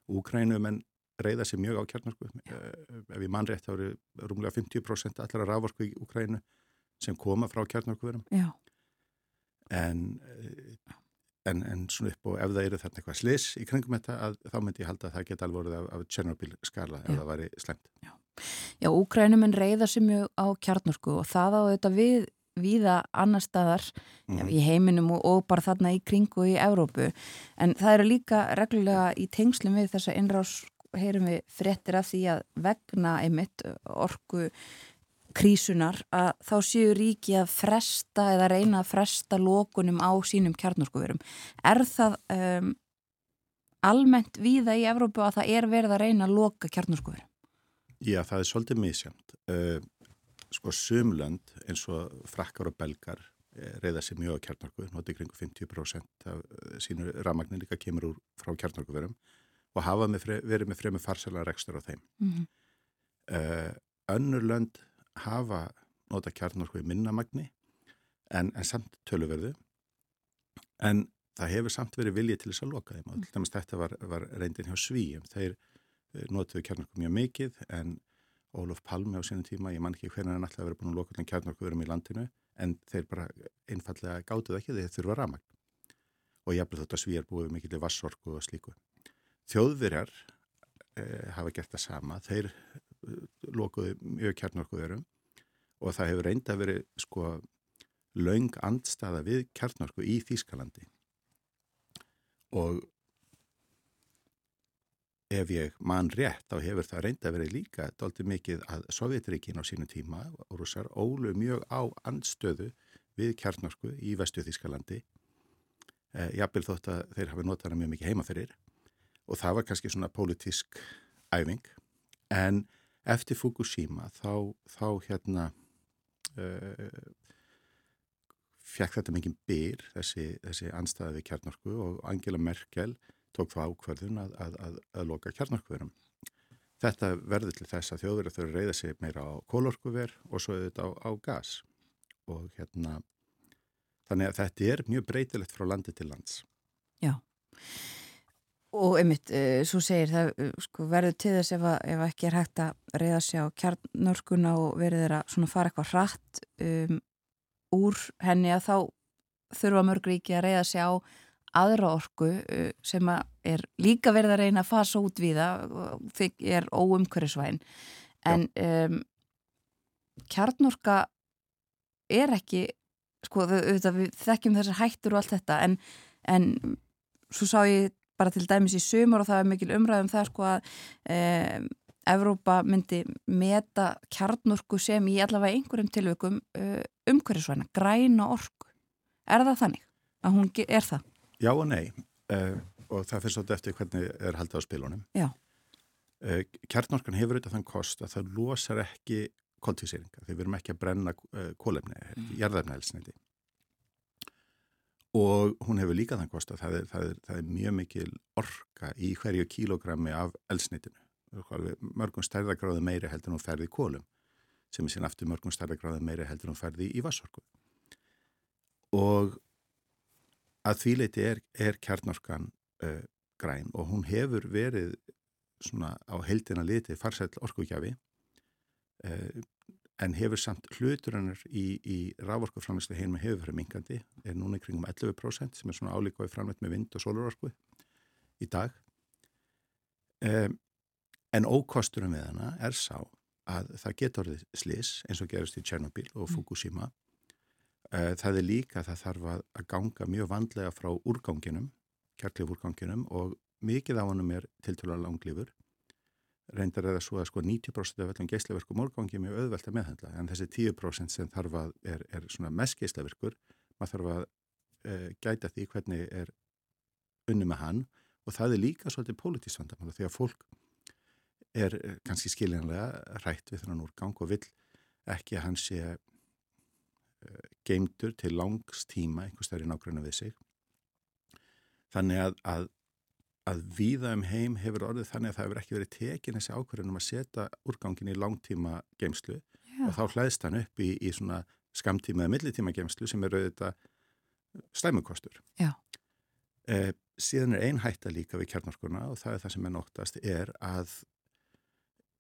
Úkrænu menn reyða sér mjög á kjarnarku. Eh, ef ég mann rétt þá eru rúmlega 50% allra rávorku í Úkrænu sem koma frá kjarnarkufurum. Já. En, eh, en, en svona upp og ef það eru þarna eitthvað slis í kringum þetta að, þá myndi ég halda að það geta alvorið af, af Tjernobyl skala ef Já. það væri slemt. Já. Já, Úkrænumenn reyða sér mjög á kjarnarku og það á þetta við víða annar staðar mm. í heiminum og, og bara þarna í kringu í Evrópu en það eru líka reglulega í tengslum við þessa innrás heyrum við fréttir af því að vegna einmitt orgu krísunar að þá séu ríki að fresta eða reyna að fresta lókunum á sínum kjarnorkuverum. Er það um, almennt víða í Evrópu að það er verið að reyna að loka kjarnorkuverum? Já, það er svolítið misjönd. Uh, sko sumlönd eins og frakkar og belgar eh, reyða sér mjög á kjarnarku, notið kringu 50% af eh, sínu ramagnir líka kemur úr frá kjarnarkuverum og hafa með fre, verið með fremið farsala rekstur á þeim. Mm -hmm. uh, önnur lönd hafa nota kjarnorku í minnamagni en, en samt töluverðu en það hefur samt verið viljið til þess að loka þeim og til dæmis þetta var, var reyndin hjá Svíum þeir notuðu kjarnorku mjög mikið en Ólaf Palmi á sínum tíma, ég man ekki hvernig hann alltaf verið búin að loka allan kjarnorku verum í landinu en þeir bara einfallega gátuð ekki þeir þurfa ramagn og hafði þetta svíjar búið mikið til vassorku og slíku. Þjóðverjar eh, hafa gert það sama, þeir eh, lokuðu mjög kjarnorkuverum og það hefur reynda verið sko laung andstaða við kjarnorku í Þýskalandi. Og ef ég man rétt þá hefur það reynda verið líka doldi mikið að Sovjetríkin á sínu tíma og rússar ólu mjög á andstöðu við kjarnorku í vestu Þískalandi eh, jafnvel þótt að þeir hafi notað hana mjög mikið heimaferir og það var kannski svona pólitísk æfing. En eftir Fukushima þá, þá hérna uh, fekk þetta mikið byr þessi, þessi anstæði við kjarnorku og Angela Merkel tók þá ákverðun að, að, að, að loka kjarnorkuverum. Þetta verður til þess að þjóðverður þurfa að reyða sig meira á kólorkuver og svo auðvitað á, á gas og hérna þannig að þetta er mjög breytilegt frá landi til lands. Já og einmitt, uh, svo segir það uh, sko, verður til þess ef, ef ekki er hægt að reyða sig á kjarnorkuna og verður þeirra fara eitthvað hratt um, úr henni að þá þurfa mörgríki að reyða sig á aðra orku uh, sem að er líka verið að reyna að fasa út við það er óumkörðisvæn en um, kjarnorka er ekki sko við, við þekkjum þessar hættur og allt þetta en, en svo sá ég bara til dæmis í sumur og það er mikil umræðum það sko að um, Evrópa myndi meta kjarnorku sem í allavega einhverjum tilveikum uh, umhverjusvæna, græna orku. Er það þannig? Að hún er það? Já og nei uh, og það fyrir svolítið eftir hvernig er haldið á spilunum. Já. Uh, kjarnorkan hefur auðvitað þann kost að það losar ekki koltísýringa. Þeir verum ekki að brenna kólefni, mm. jarðarnælsniti. Og hún hefur líka þann kost að það er, það, er, það er mjög mikil orka í hverju kílogrammi af elsnitinu. Mörgum stærðagráði meiri heldur hún ferði í kólum sem er sín aftur mörgum stærðagráði meiri heldur hún ferði í vassorku. Og að því leiti er, er kjarnorkan uh, græn og hún hefur verið svona á heldina liti farsæll orkugjafi uh, en hefur samt hluturinnar í, í rávorkuframlislu heima hefur verið mingandi, er núna kringum 11% sem er svona álíkvæði framleitt með vind og sólurorku í dag. Um, en ókosturum við hana er sá að það getur slis eins og gerist í Tjernobyl og Fukushima. Uh, það er líka að það þarf að, ganga mjög vandlega frá úrganginum, kjarklif úrganginum og mikið á hannum er tiltölulega langlifur reyndar er það svo að sko 90% af öllum geislaverkum úrgangi mjög auðvelt að meðhandla en þessi 10% sem þarf að er, er svona mest geislaverkur maður þarf að e, gæta því hvernig er unni með hann og það er líka svolítið pólitísk vandamál því að fólk er eh, kannski skiljanlega rætt við þennan úrgang og vill ekki að hann sé geimtur til langs tíma einhvers þar í nákvæmlega við sig þannig að, að að víða um heim hefur orðið þannig að það hefur ekki verið tekin þessi ákverðin um að setja úrgangin í langtíma geimslu Já. og þá hlæðist hann upp í, í svona skamtíma eða millitíma geimslu sem eru þetta slæmukostur. Eh, síðan er ein hætta líka við kjarnorkurna og það er það sem er nóttast er að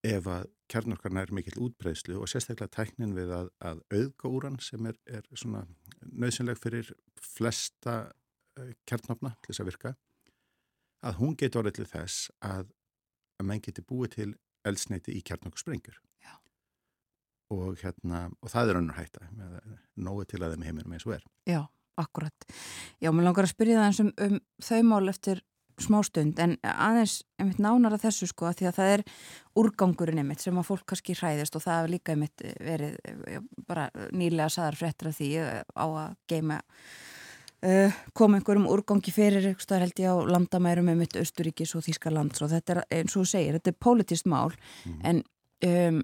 ef að kjarnorkarna er mikill útbreyðslu og sérstaklega tæknin við að, að auðga úran sem er, er svona nöðsynleg fyrir flesta eh, kjarnofna til þess að virka að hún getur orðið til þess að, að menn geti búið til eldsneiti í kjarnokkursprengur og, hérna, og það er önnur hætta nógu til að þeim heiminum eins og er. Já, akkurat Já, mér langar að spyrja það eins um, um þau mál eftir smástund en aðeins einmitt nánar að þessu sko að því að það er úrgangurinn einmitt sem að fólk kannski hræðist og það er líka einmitt verið bara nýlega saðar fréttra því á að geima Uh, kom einhverjum úrgangi fyrir það held ég á landamærum um mitt Östuríkis og Þískalands og þetta er eins og þú segir þetta er politist mál mm. en um,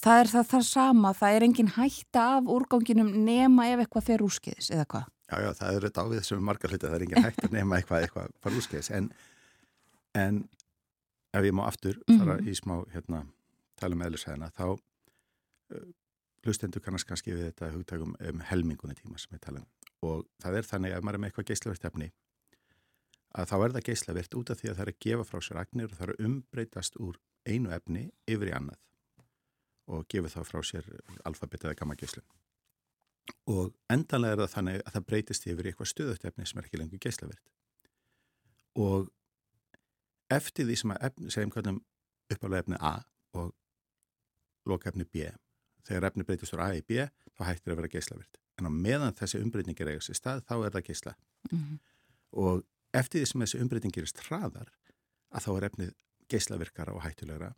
það er það, það sama, það er engin hætta af úrganginum nema ef eitthvað fer úrskiðis eða hvað? Já, já, það er þetta ávið sem er margar hluti það er engin hætta nema eitthvað, eitthvað fer úrskiðis en, en ef ég má aftur fara mm. í smá hérna, tala um eðlisæðina þá hlustendur kannast kannski við þetta hugtækum um helmingunni tíma sem við talum og það er þannig ef maður er með eitthvað geyslavirt efni að þá er það geyslavirt út af því að það er að gefa frá sér agnir og það er að umbreytast úr einu efni yfir í annað og gefa þá frá sér alfabet eða gamma geyslun og endanlega er það þannig að það breytist yfir eitthvað stuðut efni sem er ekki lengur geyslavirt og eftir því sem að efni, segjum hvernig uppálega efni A og loka efni B þegar efni breytist úr A í B þá hættir að vera geyslavirt en á meðan þessi umbreytingir eiga sér stað þá er það geysla mm -hmm. og eftir því sem þessi umbreyting gerist hraðar að þá er efnið geyslavirkara og hættulegra.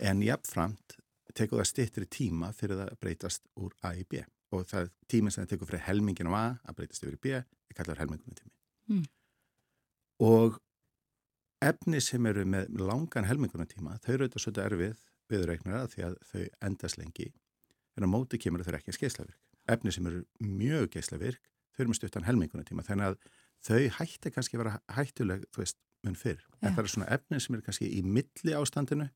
En jafnframt tekur það styrtri tíma fyrir það að breytast úr A í B og það tíma sem það tekur fyrir helmingin á A að breytast yfir í B er kallar helmingunum tími mm. og efni sem eru með langan helmingunum tíma þau eru auðvitað svolítið erfið viðreiknara því að þau endast lengi en á móti kemur þau ekki að skeislavirk efni sem eru mjög geyslavirk þau eru með stuttan helmingunum tíma þannig að þau hætti kannski að vera hættuleg þú veist, mun fyrr. En það er svona efni sem eru kannski í milli ástandinu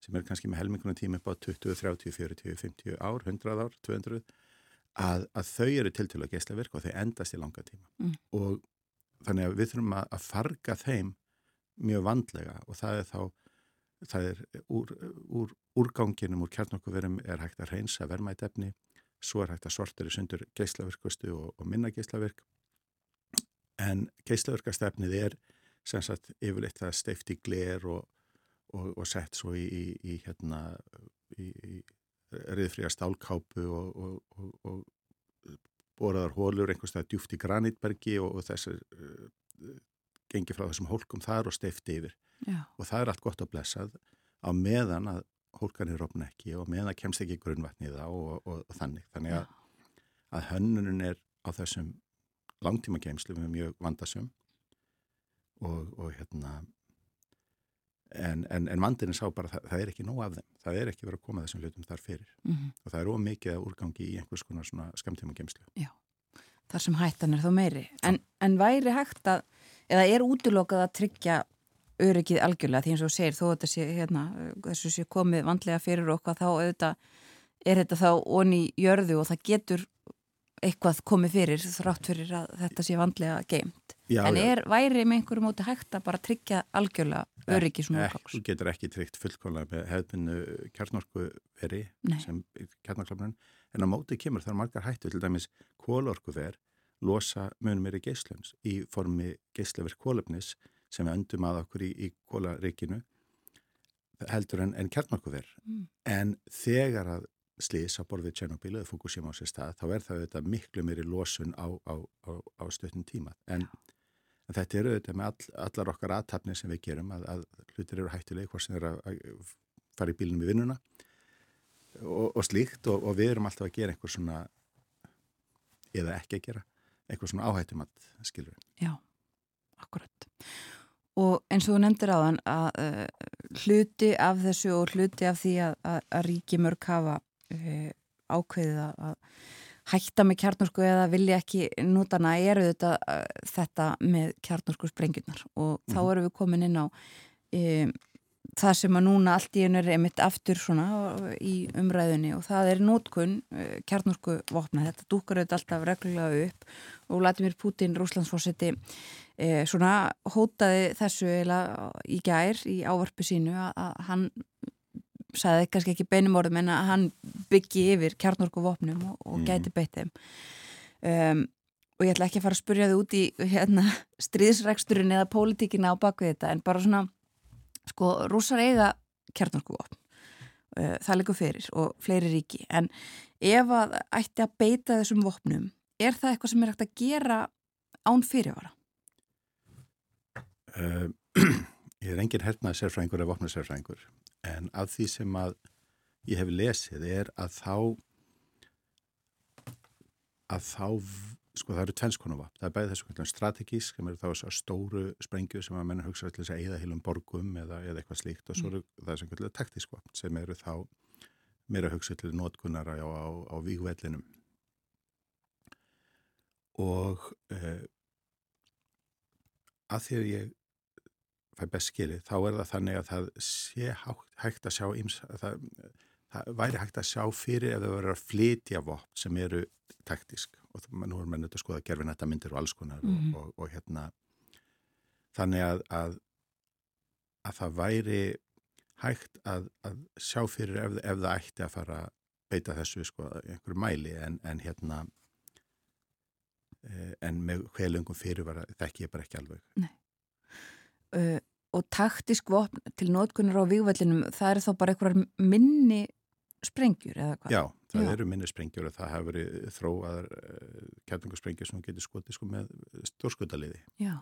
sem eru kannski með helmingunum tíma upp á 20, 30, 40, 50 ár 100 ár, 200 að, að þau eru til til að geyslavirk og þau endast í langa tíma mm. og þannig að við þurfum að, að farga þeim mjög vandlega og það er þá það er úr, úr úrganginum úr kjarnokkuverum er hægt að reynsa vermætt efni svo er hægt að sorta í sundur geyslavirkustu og, og minna geyslavirk en geyslavirkastefnið er sem sagt yfirleitt það steift í gler og, og, og sett svo í, í, í hérna í, í riðfríja stálkápu og boraðar hólur einhverstað djúft í granítbergi og þessar uh, gengi frá þessum hólkum þar og steifti yfir Já. og það er allt gott að blessað á meðan að hólkanir rofna ekki og meðan kemst ekki grunnvatni í það og, og, og þannig. Þannig að, að hönnunum er á þessum langtíma geimslu með mjög vandasum og, og hérna en, en, en vandinni sá bara það, það er ekki nóg af þeim. Það er ekki verið að koma þessum hlutum þar fyrir mm -hmm. og það er ómikið úrgangi í einhvers konar svona skamtíma geimslu. Já, þar sem hættan er þó meiri. En, en væri hægt að, eða er útlokað að tryggja öryggið algjörlega því eins og segir þó að sé hérna, þessu sé komið vandlega fyrir okkar þá auðvitað er þetta þá onni jörðu og það getur eitthvað komið fyrir þrátt fyrir að þetta sé vandlega geimt. Já, en er já. væri með einhverju móti hægt að bara tryggja algjörlega öryggi svona úrkáks? Þú getur ekki tryggt fullkóla með hefðbunnu kjarnorku veri sem kjarnorklafnun en á móti kemur þar margar hættu til dæmis kólorku ver losa munum er í geyslunns í formi geyslaverk kólöfnis sem við öndum að okkur í, í kólaríkinu heldur en, en kjartmarkuver mm. en þegar að slís á borfið Tjernobyl eða Fukushima á sér stað þá er það miklu meiri losun á, á, á, á stöttum tíma en, en þetta eru þetta með all, allar okkar aðtapni sem við gerum að, að hlutir eru hættileg hvort sem er að, að fara í bílunum í vinnuna og, og slíkt og, og við erum alltaf að gera einhver svona eða ekki að gera einhver svona áhættum að skilur Já, akkurat. Og eins og þú nefndir þann að uh, hluti af þessu og hluti af því að, að ríki mörg hafa uh, ákveðið að hætta með kjarnorsku eða vilja ekki nútana eru þetta, uh, þetta með kjarnorsku sprengjurnar. Og þá mhm. erum við komin inn á um, það sem að núna allt í einu er einmitt aftur svona í umræðunni. Og það er nótkunn kjarnorsku vopna, þetta dúkar auðvitað alltaf reglulega upp. Og Vladimir Putin, rúslandsfórseti e, svona hótaði þessu í gær í ávarpu sínu að, að hann sagði kannski ekki beinum orðum en að hann byggi yfir kjarnorku vopnum og, og mm. gæti beitt þeim um, og ég ætla ekki að fara að spurja þið út í hérna, stríðsregsturinn eða pólitíkina á bakvið þetta en bara svona sko rúsar eiga kjarnorku vopn uh, það leikur fyrir og fleiri ríki en ef að ætti að beita þessum vopnum er það eitthvað sem er hægt að gera án fyrirvara? Uh, ég er engin hernaði sérfræðingur eða vopna sérfræðingur en af því sem að ég hef lesið er að þá að þá sko það eru tvennskonu vapn, það er bæðið þessu strategísk, sem eru þá stóru sprengju sem að menna hugsa til þess að eða heilum borgum eða, eða eitthvað slíkt. Og svo eru mm. það sem taktísk vapn sem eru þá meira hugsa til notkunnara á, á, á vígvellinum. Og uh, að því að ég fæ best skilið, þá er það þannig að það sé hægt að sjá það, það væri hægt að sjá fyrir ef það verður að flytja vopn sem eru taktísk. Og nú er menn auðvitað að skoða gerfin þetta myndir og alls konar mm -hmm. og, og, og hérna. Þannig að, að að það væri hægt að, að sjá fyrir ef, ef það ætti að fara að beita þessu sko einhverju mæli. En, en hérna eh, en með hvelungum fyrir var það ekki bara ekki alveg. Nei og taktisk vopn til nótkunnur á vývællinum, það er þá bara einhverjar minni sprengjur eða hvað? Já, það Já. eru minni sprengjur og það hefur verið þróaðar uh, kjartungarsprengjur sem getur skotið sko með stórskutaliði. Já.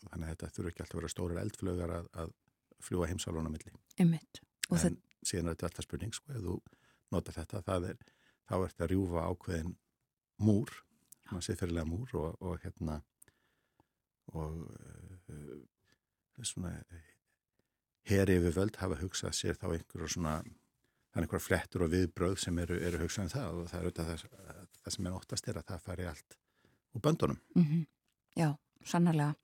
Þannig að þetta þurfa ekki alltaf að vera stórar eldflögar að, að fljúa heimsálun á milli. Ymmitt. En það... síðan er þetta alltaf spurning sko, ef þú nota þetta, er, þá er þetta að rjúfa ákveðin múr, maður sé fyrirlega múr og, og hérna og uh, svona heri yfir völd hafa hugsað sér þá einhverjum svona þannig einhverja flettur og viðbröð sem eru, eru hugsað um það og það er auðvitað það, það sem er óttast er að það fari allt úr böndunum. Mm -hmm. Já, sannarlega.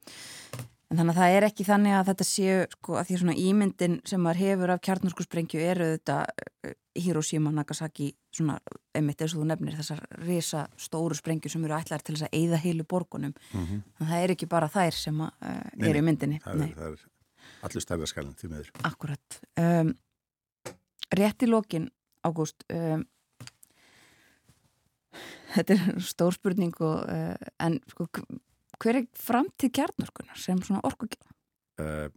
En þannig að það er ekki þannig að þetta séu, sko, að því svona ímyndin sem maður hefur af kjarnarskursprengju eru þetta eh, Hiroshima, Nagasaki, svona, einmitt eins og þú nefnir, þessar risa stóru sprengju sem eru ætlar til þess að eigða heilu borgunum. Mm -hmm. Það er ekki bara þær sem uh, eru í myndinni. Það er, það er allur stærðarskalinn því meður. Akkurat. Um, rétt í lokin, Ágúst, um, þetta er stór spurning og, uh, en sko hver er framtíð kjarnorkunar sem svona orkugjöf? Uh,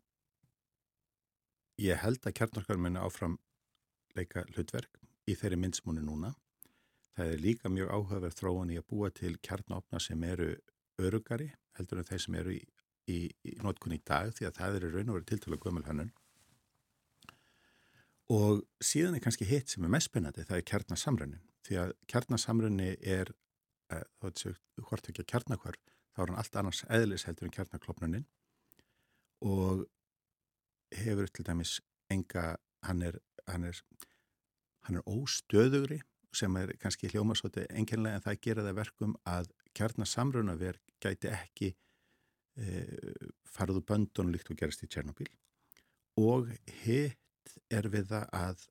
ég held að kjarnorkunar minna áfram leika hlutverk í þeirri minnsmúni núna. Það er líka mjög áhugaverð þróan í að búa til kjarnopna sem eru örugari heldur en þeir sem eru í, í, í notkunni í dag því að það eru raun og verið tiltala gömul hannun. Og síðan er kannski hitt sem er mest spennandi, það er kjarnasamrunni. Því að kjarnasamrunni er, uh, þá er þetta hvort ekki að kjarnakvar, þá er hann allt annars eðlis heldur en kjarnaklopnunin og hefur til dæmis enga, hann er, hann er, hann er óstöðugri sem er kannski hljómasóti enginlega en það gera það verkum að kjarnasamrunaverk gæti ekki e, farðu böndun líkt og gerast í Tjernobyl. Og hitt er við það að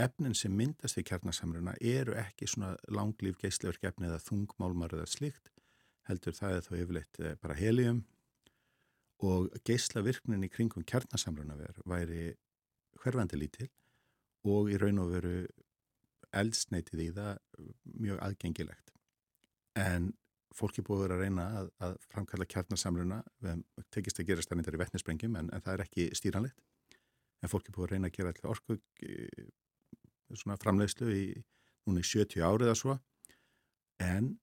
efnin sem myndast í kjarnasamruna eru ekki svona langlýf geysleverk efni eða þungmálmar eða slikt heldur það er þá yfirleitt eh, bara helium og geyslavirknin í kringum kjarnasamrunaver væri hverfandi lítil og í raun og veru eldsneitið í það mjög aðgengilegt. En fólki búið að reyna að, að framkalla kjarnasamruna, við tekist að gera stærnindar í vettnisprengjum en, en það er ekki stýranlegt. En fólki búið að reyna að gera allir orku svona framleiðslu í núna í 70 árið að svo en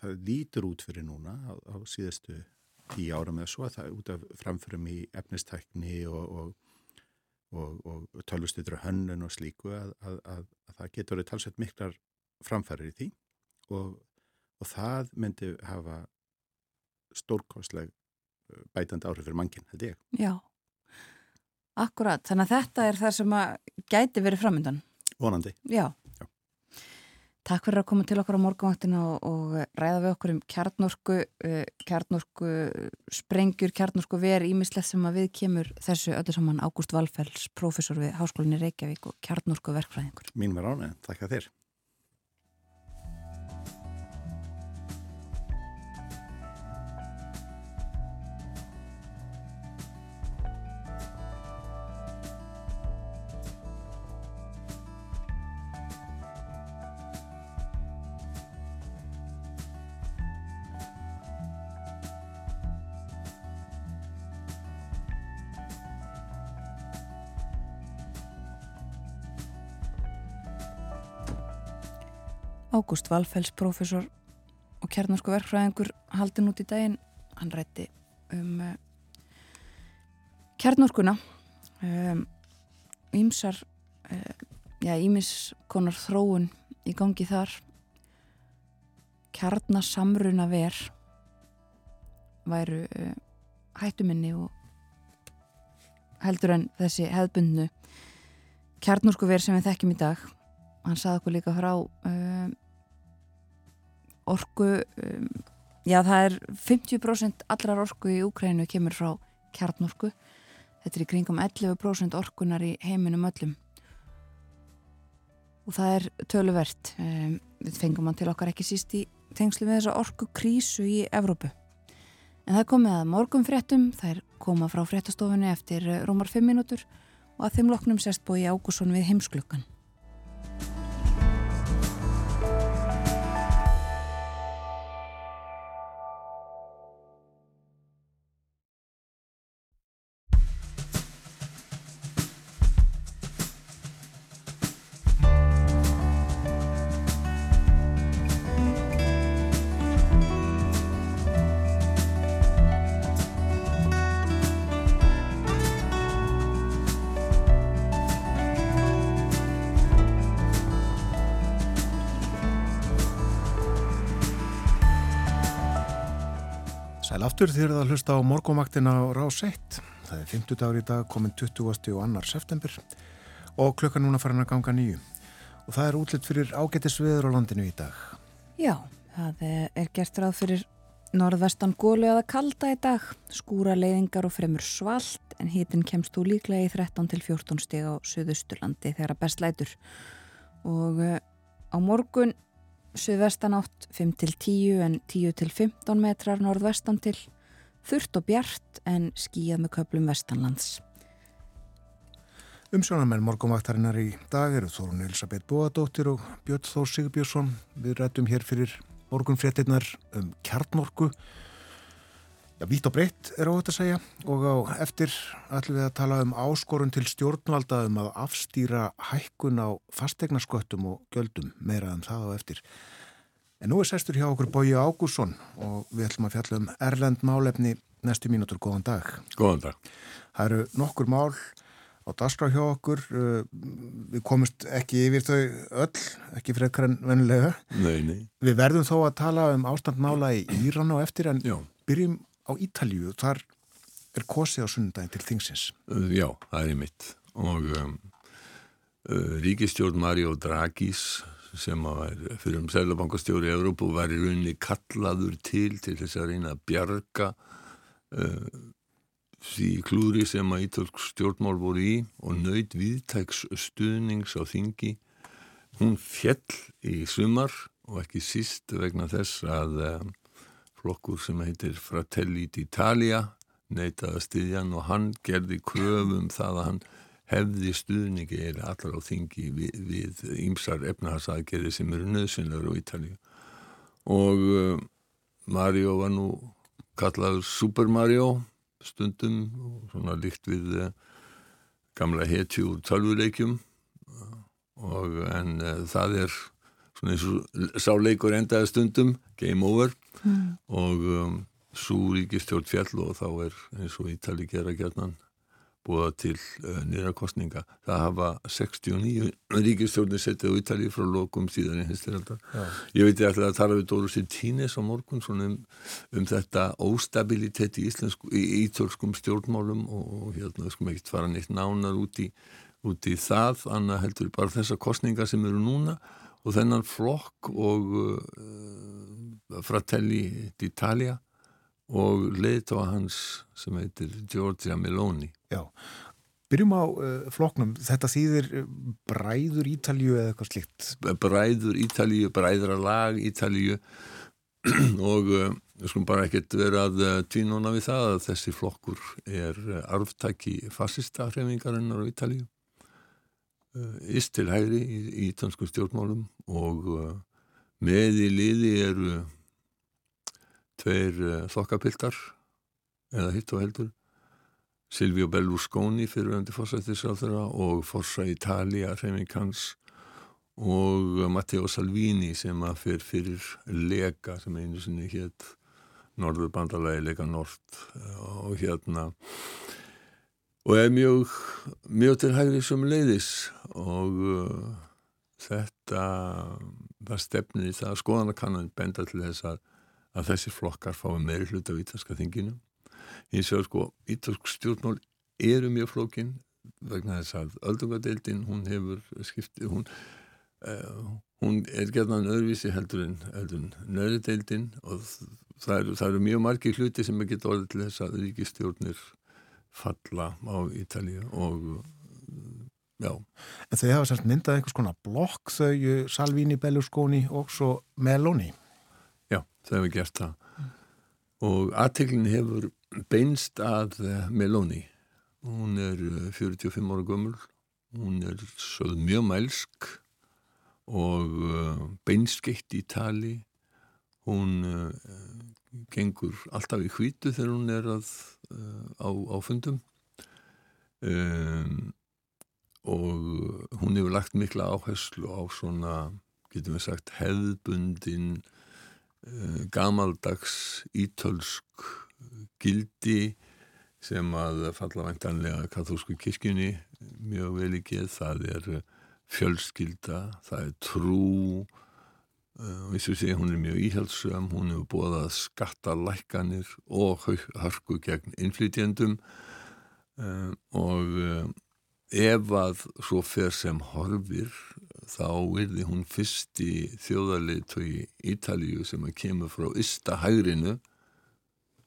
það lítur út fyrir núna á, á síðustu tíu ára með svo að það er út af framförum í efnistækni og, og, og, og tölvustutur og hönnun og slíku að, að, að, að það getur verið talsveit miklar framfærir í því og það myndi hafa stórkostleg uh, bætandi áhrif fyrir mannkinn, held ég. Já, akkurat. Þannig að þetta er það sem að gæti verið framöndan. Vonandi. Já. Takk fyrir að koma til okkar á morgunvaktina og, og ræða við okkur um kjarnorku, uh, kjarnorku sprengjur, kjarnorku veri ímislegt sem að við kemur þessu öllu saman Ágúst Valfells, professor við Háskólinni Reykjavík og kjarnorku verkfræðingur. Mín var ánæg, þakka þér. Ágúst Valfells, profesor og kjarnarsku verkfræðingur haldin út í daginn. Hann rætti um uh, kjarnarskuna um, ímsar uh, já, ímiskonar þróun í gangi þar kjarnasamruna ver væru uh, hættuminni og heldur en þessi hefðbundnu kjarnarsku ver sem við þekkjum í dag hann saði okkur líka frá um, orku um, já það er 50% allrar orku í Úkrænu kemur frá kjarnorku þetta er í kringum 11% orkunar í heiminum öllum og það er töluvert. Um, við fengum hann til okkar ekki síst í tengslu með þessa orku krísu í Evrópu. En það komið að morgum fréttum, er koma frá fréttastofunni eftir eh, rómar 5 mínútur og að þeim loknum sérst bói Ágússon við heimsklukkan. Aftur þér að hlusta á morgómaktina á Rás 1. Það er 50 dagur í dag, komin 20. og 2. september og klukkan núna farin að ganga nýju. Og það er útlitt fyrir ágættisviður á landinu í dag. Já, það er gert ráð fyrir norðvestan gólu eða kalda í dag, skúra leiðingar og fremur svalt en hitin kemst þú líklega í 13 til 14 stig á Suðusturlandi þegar að best lætur. Og eh, á morgun Suðvestan átt 5 til 10 en 10 til 15 metrar norðvestan til, þurft og bjart en skíjað með köplum vestanlands. Umsjónamenn morgómaktarinnar í dag eru Þórun Elisabeth Bóadóttir og Björn Þór Sigurbjörnsson. Við rættum hér fyrir morgunfréttinnar um kjarnorku. Já, vítt og breytt er óhætt að segja og á eftir ætlum við að tala um áskorun til stjórnvalda um að afstýra hækkun á fastegnarsköttum og gjöldum meira um það á eftir. En nú er sestur hjá okkur Bóji Ágússon og við ætlum að fjalla um Erlend málefni næstu mínútur. Góðan dag. Góðan dag. Það eru nokkur mál á dagskrá hjá okkur. Við komumst ekki yfir þau öll, ekki frekar en vennilega. Nei, nei. Við verðum þó að tala um ástandmála í Íran og eftir en Já. byrjum á Ítalíu, þar er kosið á sunnudagin til þingsins. Uh, Já, það er mitt. Og um, uh, ríkistjórn Mario Dragis sem var fyrir um Sælabankastjóri í Európu var í rauninni kallaður til til þess að reyna að bjarga uh, því klúri sem að ítölsk stjórnmál voru í og nöyt viðtæks stuðnings á þingi. Hún fjell í sumar og ekki síst vegna þess að um, flokkur sem heitir Fratelli d'Italia neitaði að styðja hann og hann gerði kröfum það að hann hefði stuðningi eða allar á þingi við, ýmsar efnahagsaðgerði sem eru nöðsynlegur á Ítalíu. Og uh, Mario var nú kallaður Super Mario stundum og svona líkt við uh, gamla hetju úr tölvuleikjum. Og en uh, það er svona eins og sáleikur endaði stundum game over mm. og um, svo ríkistjórn fjall og þá er eins og Ítali gera gerðnan búða til uh, nýrakostninga. Það hafa 69 ríkistjórnir settið á Ítali frá lokum síðan í hinstyrjaldar. Ég veit ég ætla að tala við Dóru Sintínez á morgun um, um þetta óstabilitet í, í ítölskum stjórnmálum og, og hérna skum ekkert fara neitt nánar út í, út í það, annað heldur bara þessa kostninga sem eru núna og þennan flokk og uh, Fratelli d'Italia og leiðtóa hans sem heitir Giorgia Meloni. Já, byrjum á uh, flokknum. Þetta þýðir bræður Ítalju eða eitthvað slikt? Bræður Ítalju, bræðra lag Ítalju og uh, við skulum bara ekkert vera að tvínóna við það að þessi flokkur er arftæki fassista hrefingarinnar á Ítalju. Íst til hægri í, í ítansku stjórnmálum og með í liði eru tveir uh, þokkapiltar eða hitt og heldur Silvio Berlusconi fyriröndi fórsættisráþurra og Forza Italia Remingans og Matteo Salvini sem að fyrir fyrir Lega sem einu sinni hétt Norður bandalagi Lega Nord og hérna og er mjög mjög til hægri sem leiðis og uh, þetta það stefnir í það að skoðanakannan benda til þess að að þessi flokkar fái meiri hlut af ítalska þinginu. Ég séu sko, ítalsk stjórnmál eru mjög flókin vegna þess að öldungadeildin, hún hefur skiptið, hún, uh, hún er gerðan öðruvísi heldur en, en nöðudeildin og það eru, það eru mjög margi hluti sem er getið orðið til þess að ríkistjórnir falla á Ítalíu og já. En þau hafa semst myndað einhvers konar blokk þau eh, Salvini, Berlusconi og svo Meloni. Já, þau hefur gert það. Og aðteglin hefur beinst að eh, Meloni. Hún er 45 eh, ára gömul, hún er sögð mjög mælsk og beinskeitt í tali. Hún gengur alltaf í hvítu þegar hún er að, á, á fundum. Um, og hún hefur lagt mikla áherslu á svona, getum við sagt, hefðbundin uh, gamaldags ítölsk gildi sem að falla væntanlega katholsku kirkjunni mjög vel í geð, það er fjölskylda, það er trú eins og sé hún er mjög íhaldsum, hún hefur bóðað skattalækkanir og hörku gegn innflytjendum uh, og ef að svo fer sem horfir þá erði hún fyrsti þjóðarleitói Ítalíu sem að kemur frá Ístahægrinu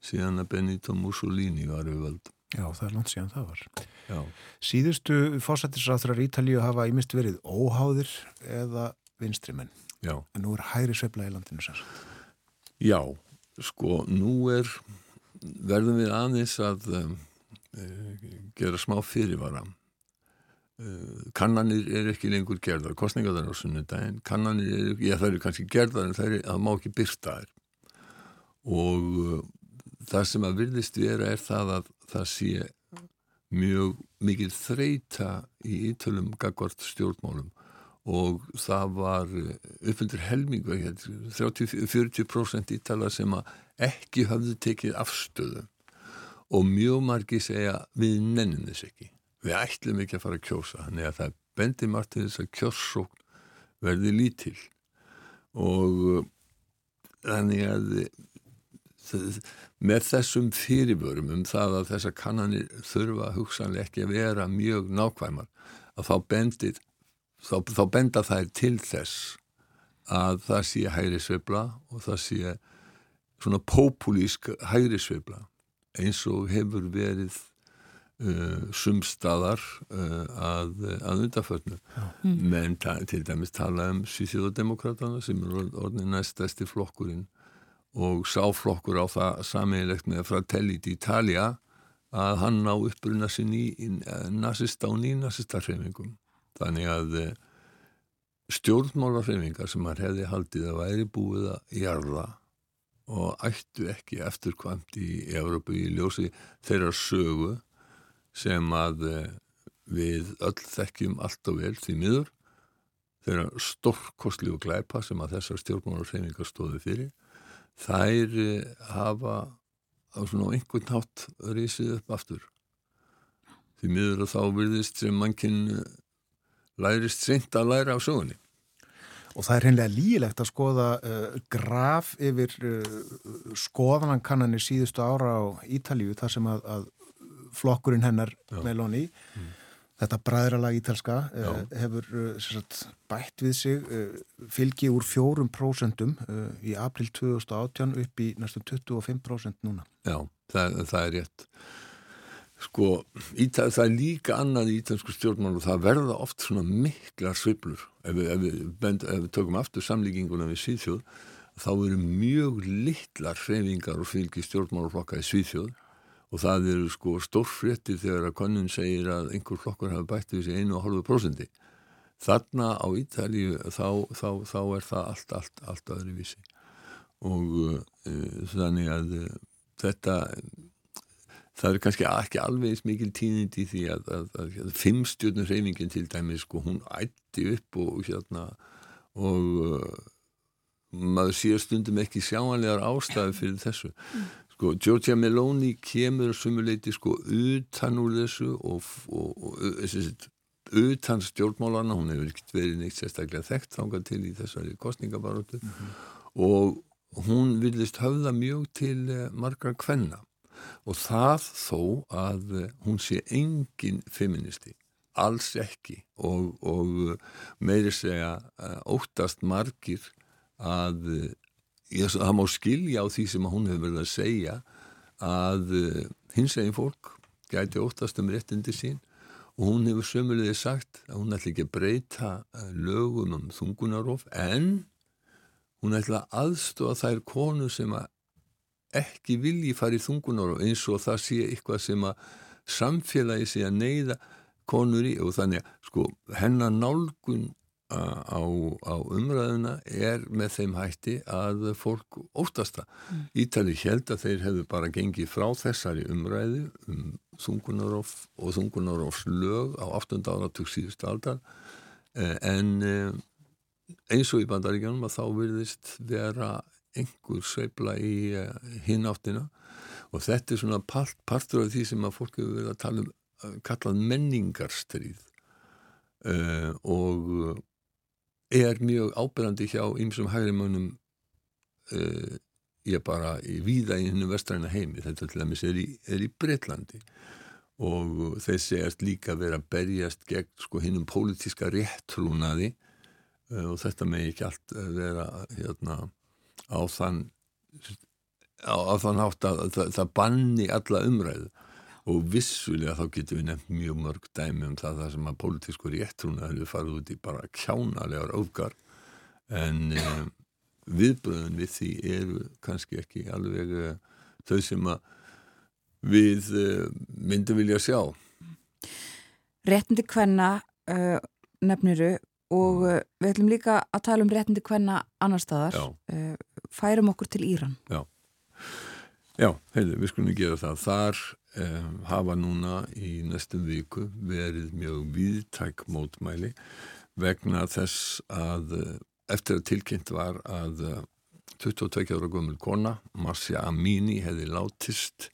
síðan að Benito Mussolini var við völd. Já, það er langt síðan það var. Já. Síðustu fósættisráþrar Ítalíu hafa ímest verið óháðir eða vinstrimenn. Já. En nú er hæri sveifla í landinu sér. Já, sko, nú er verðum við aðeins að um, gera smá fyrirvara Eh, kannanir er ekki lengur gerðar kostningaðar á sunnudagin kannanir er, já það eru kannski gerðar en það, er, það má ekki byrta þær og uh, það sem að virðist vera er það að það sé mjög mikil þreita í ítölum gagvart stjórnmálum og það var eh, uppfylgur helmingu 30-40% ítala sem ekki hafðu tekið afstöðu. Og mjög margi segja við nennum þess ekki. Við ætlum ekki að fara að kjósa þannig að það bendir margt til þess að kjóssókn verði lítil. Og uh, þannig að með þessum fyrirbörum um það að þessa kannanir þurfa hugsanlega ekki að vera mjög nákvæmar að þá bendir þá, þá benda þær til þess að það sé hægri sveibla og það sé svona populísk hægri sveibla eins og hefur verið Uh, sumstaðar uh, að, að undarförnu mm. menn til dæmis tala um Svíþjóðademokratana sem er orðin næstæsti flokkurinn og sáflokkur á það sammeilegt með Fratelli d'Italia að hann ná uppbrunna sinn í, í nazista og nýnazista hreyfingum þannig að uh, stjórnmálarhreyfingar sem hann hefði haldið að væri búið að jarða og ættu ekki eftirkvæmt í Európu í ljósi þeirra sögu sem að eh, við öll þekkjum allt og vel því miður þeirra stórkostli og glæpa sem að þessar stjórnmálarsreiningar stóðu fyrir þær eh, hafa á svona einhvern nátt risið upp aftur. Því miður og þá virðist sem mannkinn eh, lærist seint að læra á sögunni Og það er hreinlega lígilegt að skoða uh, graf yfir uh, skoðanankannanir síðustu ára á Ítalíu þar sem að, að flokkurinn hennar. Meloni mm. þetta bræðralag ítalska uh, hefur sagt, bætt við sig fylgi úr fjórum prósentum í april 2018 upp í næstum 25% núna Já, það, það er rétt sko, ítal, það er líka annað í ítalsku stjórnmál og það verða oft svona mikla sviplur ef við, ef við, bend, ef við tökum aftur samlíkinguna við Svíðfjóð þá eru mjög litlar hreyfingar og fylgi stjórnmálflokka í Svíðfjóð og það eru sko stórfrétti þegar að konun segir að einhver flokkar hafa bætt við sig 1,5% þarna á Ítalíu þá, þá, þá er það allt, allt, allt aðri vísi og uh, þannig að uh, þetta það er kannski ekki alveg mikil tínind í því að, að, að, að fimmstjórnur reyningin til dæmi sko hún ætti upp og hérna og uh, maður sér stundum ekki sjáanlegar ástæði fyrir þessu Sko, Giorgia Meloni kemur sumuleiti sko utan úr þessu og, og, og utan stjórnmálana, hún hefur ekkert verið neitt sérstaklega þekkt þangað til í þessari kostningabarótu mm -hmm. og hún vilist höfða mjög til uh, margra kvenna og það þó að uh, hún sé engin feministi, alls ekki. Og, og meiri segja uh, óttast margir að ég, það má skilja á því sem hún hefur verið að segja að hins eginn fólk gæti óttast um réttindi sín. Og hún hefur sömulegði sagt að hún ætla ekki að breyta eh, lögum um þungunarof en hún ætla að aðstofa þær konu sem að ekki vilji fara í þungunarof eins og það sé eitthvað sem að samfélagi sé að neyða konur í og þannig að sko hennar nálgun á, á umræðuna er með þeim hætti að fólk óttasta. Mm. Ítali held að þeir hefðu bara gengið frá þessari umræðu um þungunarof og þungunarofs lög á 8. áratug síðust aldar eh, en eh, eins og í bandaríkjanum að þá virðist vera einhver sveibla í eh, hináttina og þetta er svona part, partur af því sem að fólk hefur verið að tala um kallað menningarstríð. Uh, og er mjög ábyrgandi hjá ymsum hægrimönnum uh, ég bara í víða í hennum vestræna heimi, þetta til dæmis er í, í Breitlandi og þessi er líka verið að berjast gegn sko hinnum pólitíska réttrúnaði uh, og þetta með ekki allt vera hérna á þann á, á þann hátt að það, það banni alla umræðu. Og vissulega þá getum við nefnt mjög mörg dæmi um það, það sem að pólitísku réttrúna hefur farið út í bara kjánalegar öfgar en um, viðbröðun við því eru kannski ekki alveg uh, þau sem að við uh, myndum vilja sjá. Réttindi hvenna uh, nefniru og mm. við ætlum líka að tala um réttindi hvenna annar staðar færum okkur til Íran. Já, Já heiði, við skulum gera það. Þar um, hafa núna í næstum viku verið mjög viðtæk mótmæli vegna þess að eh, eftir að tilkynnt var að 22 eh, ára gömul kona, Marcia Amini, hefði látist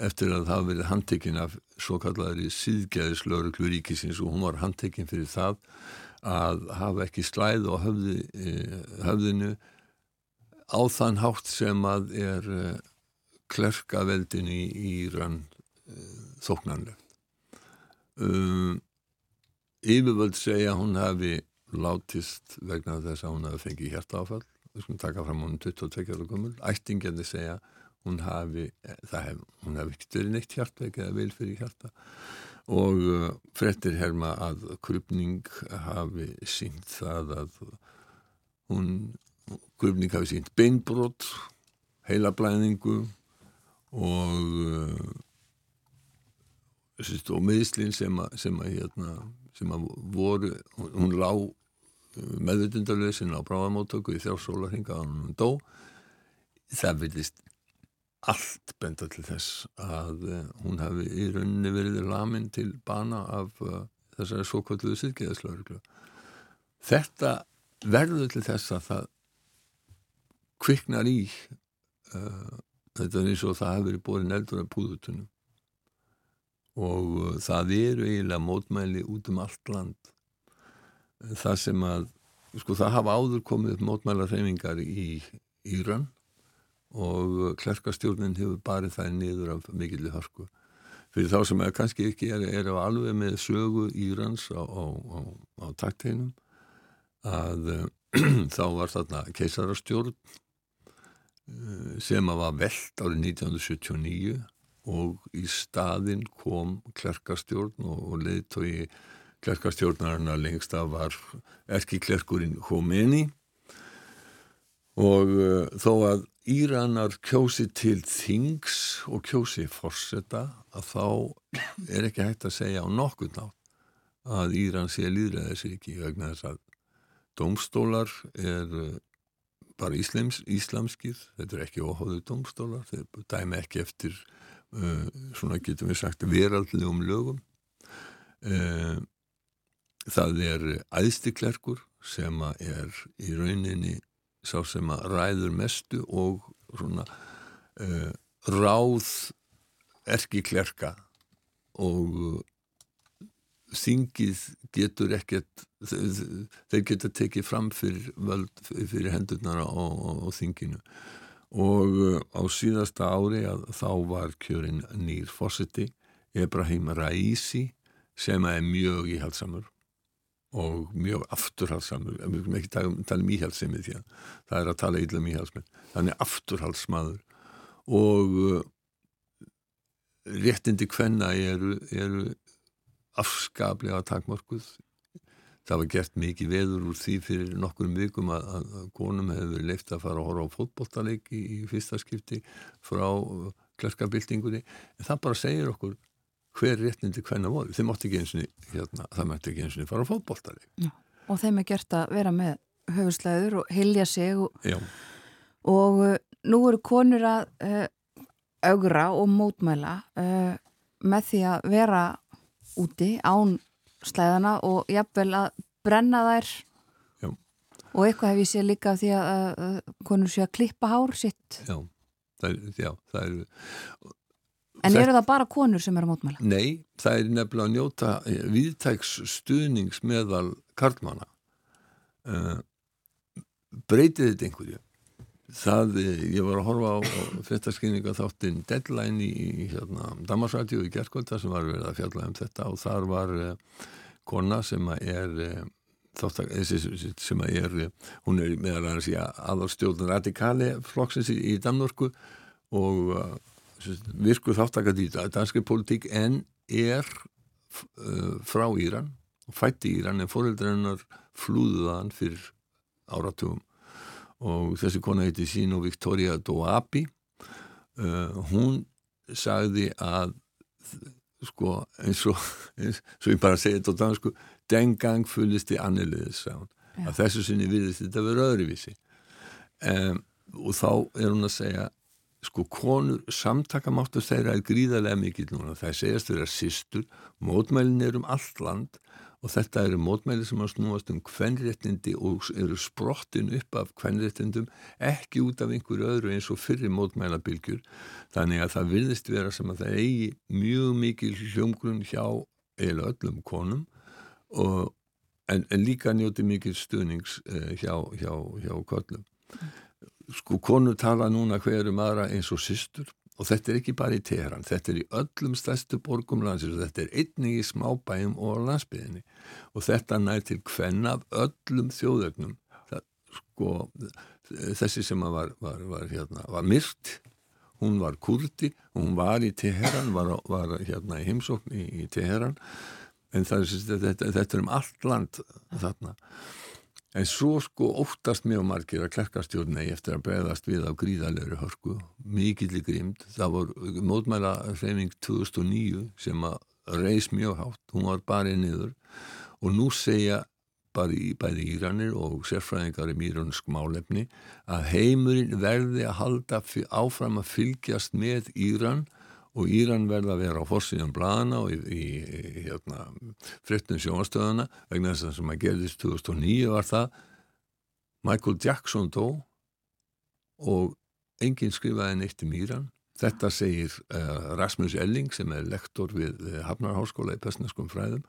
eftir að það verið handtekinn af svo kallari síðgæðislauruglu ríkisins. Og hún var handtekinn fyrir það að hafa ekki slæð og höfði, eh, höfðinu á þann hátt sem að er klerkaveldin í Íran uh, þóknanlegt. Um, yfirvöld segja hún hafi látist vegna þess að hún hafi fengið hjertaáfall, við skulum taka fram hún 22 ára gummul, ættingjandi segja hún hafi, hef, hún hafi ekkert verið neitt hjartveik eða vil fyrir hjarta og uh, frettir herma að krupning hafi sínt það að hún, krupning hafi sínt beinbrott, heilablæningu og uh, og meðslinn sem að sem að, hérna, sem að voru hún lá uh, meðvitundarlöðsinn á bráðamáttöku í þjárfsólarhinga að hún dó. Það vilist allt benda til þess að uh, hún hefði í rauninni verið lamin til bana af uh, þessari svo kvölduðu síðgeðaslauruglu þetta verður til þess að það kviknar í uh, þetta eins og það hefur verið borin eldur af púðutunum og það eru eiginlega mótmæli út um allt land. Það sem að sko það hafa áður komið mótmælarreifingar í Íran og uh, klerkastjórnin hefur barið það niður af mikilvæg harsku fyrir þá sem er kannski ekki er, er á alveg með sögu Írans á, á, á, á takteinum að þá var þarna keisarastjórn Eh, sem að var veld árið 1979 og í staðin kom klerkastjórn og leiðtói klerkastjórnarna lengst af var erki klerkurinn Khomeini og uh, þó að Íranar kjósi til þings og kjósi fórseta að þá er ekki hægt að segja á nokkur nátt að Íran sé líðræðis ekki vegna þess að domstólar er uh, bara íslems, íslamskir, þetta er ekki óháðu domstólar, þeir dæmi ekki eftir uh, svona getum við sagt veraldlegum lögum. Uh, það er æðstiklerkur sem er í rauninni sá sem að ræður mestu og svona uh, ráð erkiklerka og þingið getur ekkert þeir geta tekið fram fyrir, völd, fyrir hendurnar á, á, á þinginu. Og uh, á síðasta ári að þá var kjörin nýr fósiti Ebrahim Raisi sem er mjög íhaldsamur og mjög afturhalsamur við erum ekki tala um, um íhaldsemi því að það er að tala illa um íhaldsmenn. Þannig afturhalsmaður og uh, réttindi hvenna eru, eru afskaplega takmörkuð. Það var gert mikið veður úr því fyrir nokkur vikum að, að konum hefur leift að fara að horfa á fótbolltaleik í, í fyrsta skipti frá klerkabildingunni en það bara segir okkur hver réttindi hvenna voru. Þeim mátti ekki eins og hérna, það mátti ekki eins og fara á fótbolltaleik og þeim er gert að vera með höfuslæður og hilja sig og, og uh, nú eru konur að uh, augra og mótmæla uh, með því að vera úti án slæðana og jafnvel að brenna þær. Já. og eitthvað hef ég séð líka því að, að konur sé að klippa hár sitt. Já, það er, já, það er En eru það bara konur sem eru að mótmæla? Nei, það er nefnilega að njóta viðtæks stuðnings meðal karlmana uh, breytið þetta einhverju það, ég var að horfa á fyrstaskynninga þáttinn Deadline í, í hérna, Damarsrætju í Gerskvölda sem var verið að fjalla um þetta og þar var uh, kona sem er uh, þáttak, sem er hún er meðal annars í aðalstjórn radikali flokksins í, í Danmörku og virku þáttakað í danski politík en er frá Íran og fætti Íran en fóreldrarnar flúðuðan fyrir áratugum. Og þessi kona heiti Sino Victoria Doabi uh, hún sagði að sko eins og og ég bara segi þetta á dansku den gang fullist í annirliðis að þessu sinni viðist þetta verið öðruvísi. Um, og þá er hún að segja sko konur samtakamáttur þeirra er gríðarlega mikill núna. Það segjast vera sýstur mótmælin er um allt land og þetta eru mótmæli sem að snúast um kvennréttindi og eru sprottin upp af kvennréttindum ekki út af einhverju öðru eins og fyrir mótmælabilgjur þannig að það virðist vera sem að það eigi mjög mikil hljómgrunn hjá eða öllum konum og, en, en líka njóti mikil stuðnings uh, hjá, hjá, hjá köllum sko konur tala núna hverjum aðra eins og systur og þetta er ekki bara í Teheran, þetta er í öllum stærstu borgum landsins og þetta er einnig í smábæjum og landsbyðinni og þetta nær til hvenn af öllum þjóðögnum það, sko, þessi sem var, var, var, hérna, var myrt hún var kurdi hún var í Teheran var, hérna í heimsókn í, í Teheran. En það, þetta, þetta er um allt land þarna En svo sko óttast mjög margir að klerkastjórnei eftir að bregðast við á gríðalegri hörku, mikill í grímd. Það voru mótmæla hreyfing 2009 sem að reys mjög hátt, hún var bara niður og nú segja bara í bæði Íranir og sérfræðingar í mýrunsk málefni að heimurinn verði að halda áfram að fylgjast með Íran og Íran verða að vera á fórsíðan blana og í, í, í hérna, frittum sjónastöðana vegna þess að sem að gerðist 2009 var það Michael Jackson dó og enginn skrifaði neitt um Íran. Þetta segir uh, Rasmus Elling sem er lektor við uh, Hafnarháskóla í Pestneskum fræðum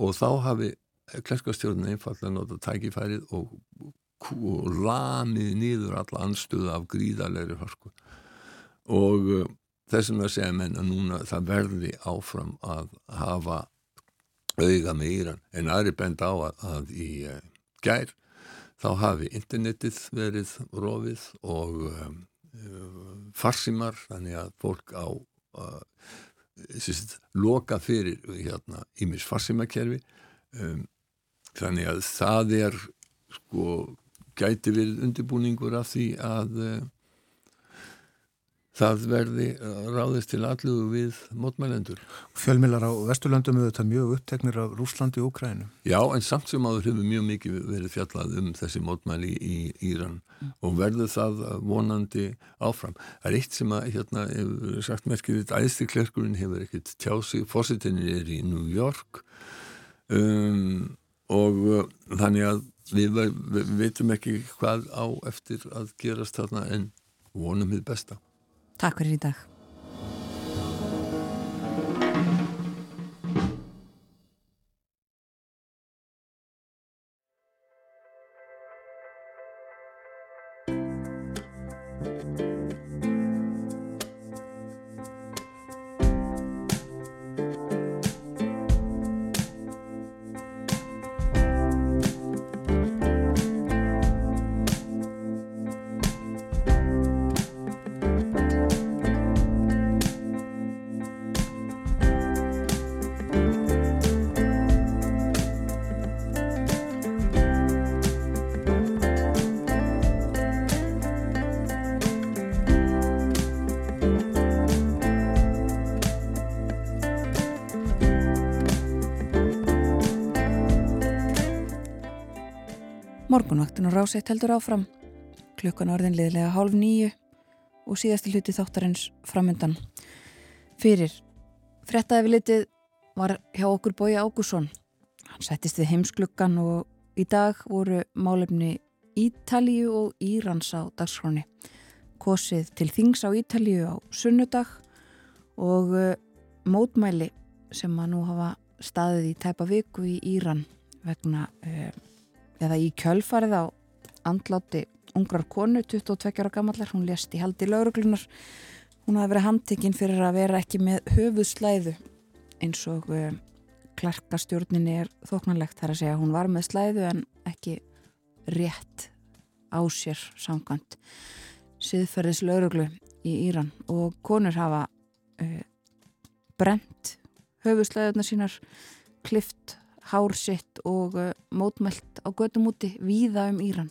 og þá hafi klerskastjórn einfallega notað tækifærið og, og lamið nýður alla anstöðu af gríðalegri hörsku og uh, þessum að segja menn að núna það verði áfram að hafa auða með Íran en aðri bend á að, að í uh, gær þá hafi internetið verið rofið og um, farsimar þannig að fólk á uh, sýst, loka fyrir hérna ímis farsimakerfi um, þannig að það er sko gæti verið undirbúningur af því að uh, það verði ráðist til allugu við mótmælendur. Fjölmilar á Vesturlandum auðvitað mjög uppteknir af Rúslandi og Ukrænu. Já, en samt sem áður hefur mjög mikið verið fjallað um þessi mótmæli í Íran mm. og verður það vonandi áfram. Það er eitt sem að, hérna, hefur sagt merkir, æðstiklerkurinn hefur ekkert tjási, fórsettinni er í New York um, og uh, þannig að við, við veitum ekki hvað á eftir að gerast þarna en vonum við besta. Takk fyrir í dag. Ráseitt heldur áfram. Klukkan orðin liðlega hálf nýju og síðasti hluti þáttarins framöndan. Fyrir frettaði við litið var hjá okkur bói Ágússon. Hann settist við heimsklukkan og í dag voru málefni Ítalíu og Írans á dagskráni. Kosið til þings á Ítalíu á sunnudag og uh, mótmæli sem að nú hafa staðið í tæpa viku í Íran vegna uh, eða í kjölfarið á andláti ungrar konu, 22 ára gammallar, hún lést í haldi lauruglunar. Hún hafi verið handtekinn fyrir að vera ekki með höfuðslæðu eins og uh, klarkastjórninni er þóknanlegt þar að segja. Hún var með slæðu en ekki rétt á sér samkvæmt siðferðis lauruglu í Íran og konur hafa uh, brent höfuðslæðunar sínar klift hár sitt og uh, mótmælt á gödum úti víða um Íran.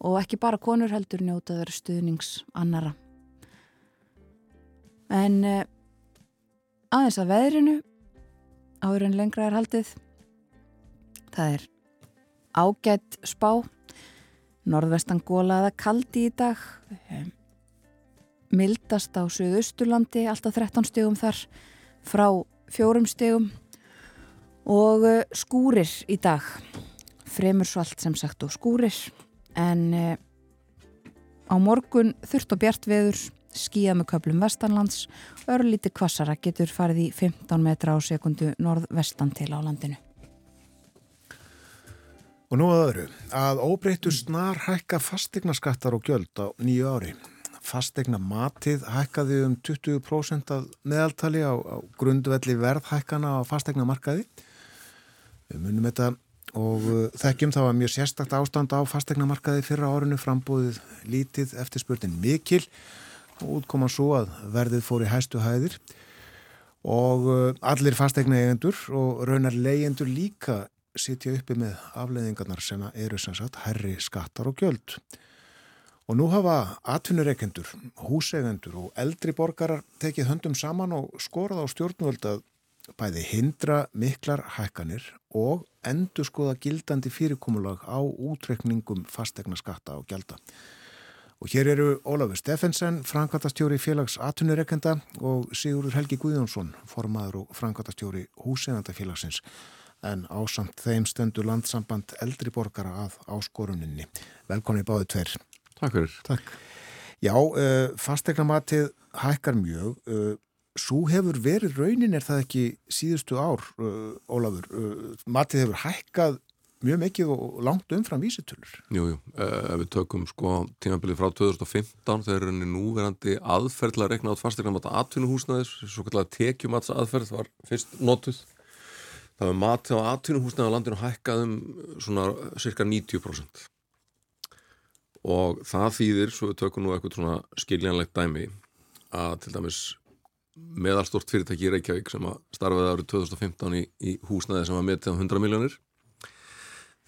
Og ekki bara konur heldur njótaður stuðnings annara. En uh, aðeins að veðrinu áður en lengra er haldið það er ágætt spá. Norðvestan gólaða kaldi í dag um, mildast á Suðausturlandi alltaf 13 stegum þar frá fjórum stegum og uh, skúrir í dag. Fremur svalt sem sagt og skúrir. En uh, á morgun þurft og bjart veður skíða með köplum vestanlands. Örlíti kvassara getur farið í 15 metra á sekundu norðvestan til á landinu. Og nú að öðru, að óbreyttu snar hækka fastegnaskattar og gjöld á nýju ári. Fastegna matið hækkaði um 20% af meðaltali á, á grundvelli verðhækkana á fastegna markaði. Við munum þetta og uh, þekkjum þá að mjög sérstakt ástand á fastegna markaði fyrra árinu frambúðið lítið eftir spurtin mikil og útkoman svo að verðið fór í hæstu hæðir og uh, allir fastegna eigendur og raunar leyendur líka sitja uppi með afleðingarnar sem eru sem sagt herri skattar og gjöld. Og nú hafa atvinnureikendur, húseigendur og eldri borgarar tekið höndum saman og skorað á stjórnvöld að bæði hindra miklar hækkanir og endur skoða gildandi fyrirkomulag á útrekningum fastegna skatta og gjelda. Og hér eru Ólafur Steffensen, framkvæmtastjóri félags atvinnureikenda og Sigurður Helgi Guðjónsson, formaður og framkvæmtastjóri húseigendafélagsins en ásamt þeim stendur landsamband eldri borgara að áskoruninni. Velkonni báðu tver. Takk fyrir. Takk. Já, uh, fastegnamatið hækkar mjög. Uh, Svo hefur verið raunin er það ekki síðustu ár, uh, Ólafur. Matið hefur hækkað mjög mikið og langt umfram vísitölur. Jú, jú. Ef við tökum sko tímabilið frá 2015 þegar henni núverandi aðferðla að rekna át fastegnamata atvinnuhúsnaðis, svo kallar tekjumats aðferð var fyrst notuð það var matið á atvinnuhúsnaði á landinu hækkað um svona cirka 90% og það þýðir, svo við tökum nú eitthvað svona skiljanlegt dæmi að til dæmis meðalstort fyrirtæki í Reykjavík sem að starfaði árið 2015 í, í húsnaði sem var metið á 100 miljónir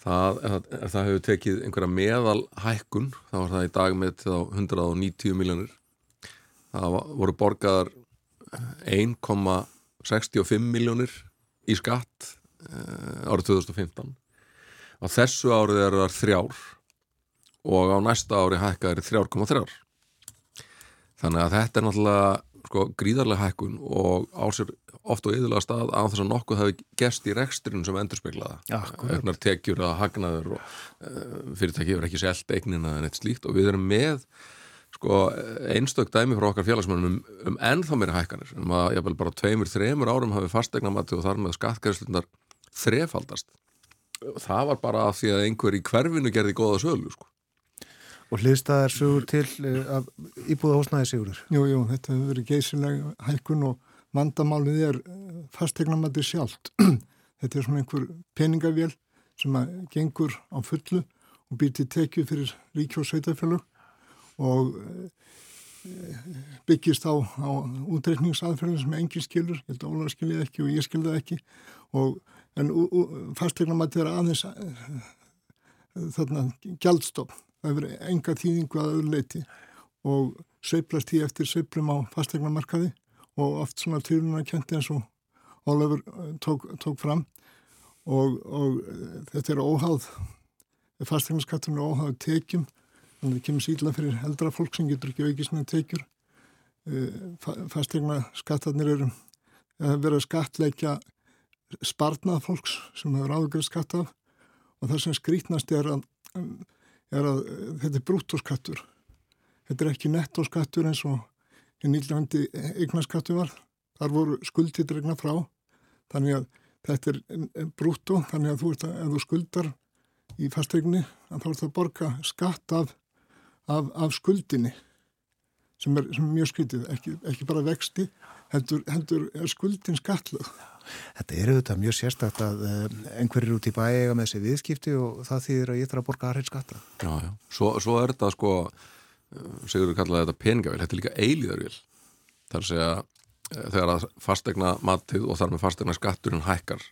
það, ef það hefur tekið einhverja meðal hækkun þá var það í dag metið á 190 miljónir það voru borgaðar 1,65 miljónir í skatt uh, árið 2015 á þessu árið eru það þrjár og á næsta ári hækkaður 3,3 þannig að þetta er náttúrulega sko, gríðarlega hækkun og á sér oft og yðurlega stað á þess að nokkuð hafi gest í rekstrinu sem endur speklaða auknar tekjur að hagnaður og uh, fyrirtæki hefur ekki selt eignina en eitt slíkt og við erum með sko, einstök dæmi frá okkar félagsmennum um, um ennþá meira hækkanir. Um að ég vel bara tveimur, þreimur árum hafi fastegnamatti og þar með skattgæðslunar þrefaldast. Það var bara af því að einhver í hverfinu gerði góða sölu sko. Og hliðstæðar sögur til uh, íbúða hósnæði sigurur? Jú, jú, þetta hefur verið geysilega hækkun og vandamálið er eh, fastegnamatti sjálft. þetta er svona einhver peningavél sem að gengur á fullu og býr til tekju fyrir ríki og sveitafélug og eh, byggist á, á útreikningsaðferðin sem engin skilur, ég held að Ólar skiljaði ekki og ég skiljaði ekki og, en fastegnamatti er aðeins eh, þarna gjaldstopp, það hefur enga þýðingu að öðru leiti og sveiplast því eftir sveiplum á fastegnamarkaði og oft svona týruna kenti eins og Ólafur eh, tók, tók fram. Og, og þetta er óháð fastegnaskatturinn og óháðu tekjum. Þannig að það kemur síðla fyrir eldra fólk sem getur ekki aukist með tekjur. Fastegnaskattarnir eru að vera skatleikja sparnað fólks sem hefur áður skatt af og það sem skrítnast er að, er að þetta er brúttóskattur. Þetta er ekki nettóskattur eins og í nýllandi eignaskattu var. Þar voru skuldtýtregna frá. Þannig að þetta er brúttó þannig að þú að, ef þú skuldar í fastegni að þá ert að borga skatt af, af, af skuldinni sem er, sem er mjög skritið, ekki, ekki bara vexti heldur er skuldin skatluð Þetta er auðvitað mjög sérstakt að eh, einhverjir út í bæ eiga með þessi viðskipti og það þýðir að ég þarf að borga aðreins skatta. Já, já. Svo, svo er þetta sko, eh, segur við kallaði þetta peningavél, þetta er líka eilíðarvél. Það er að segja, eh, þegar að fastegna matið og þar með fastegna skatturinn hækkar,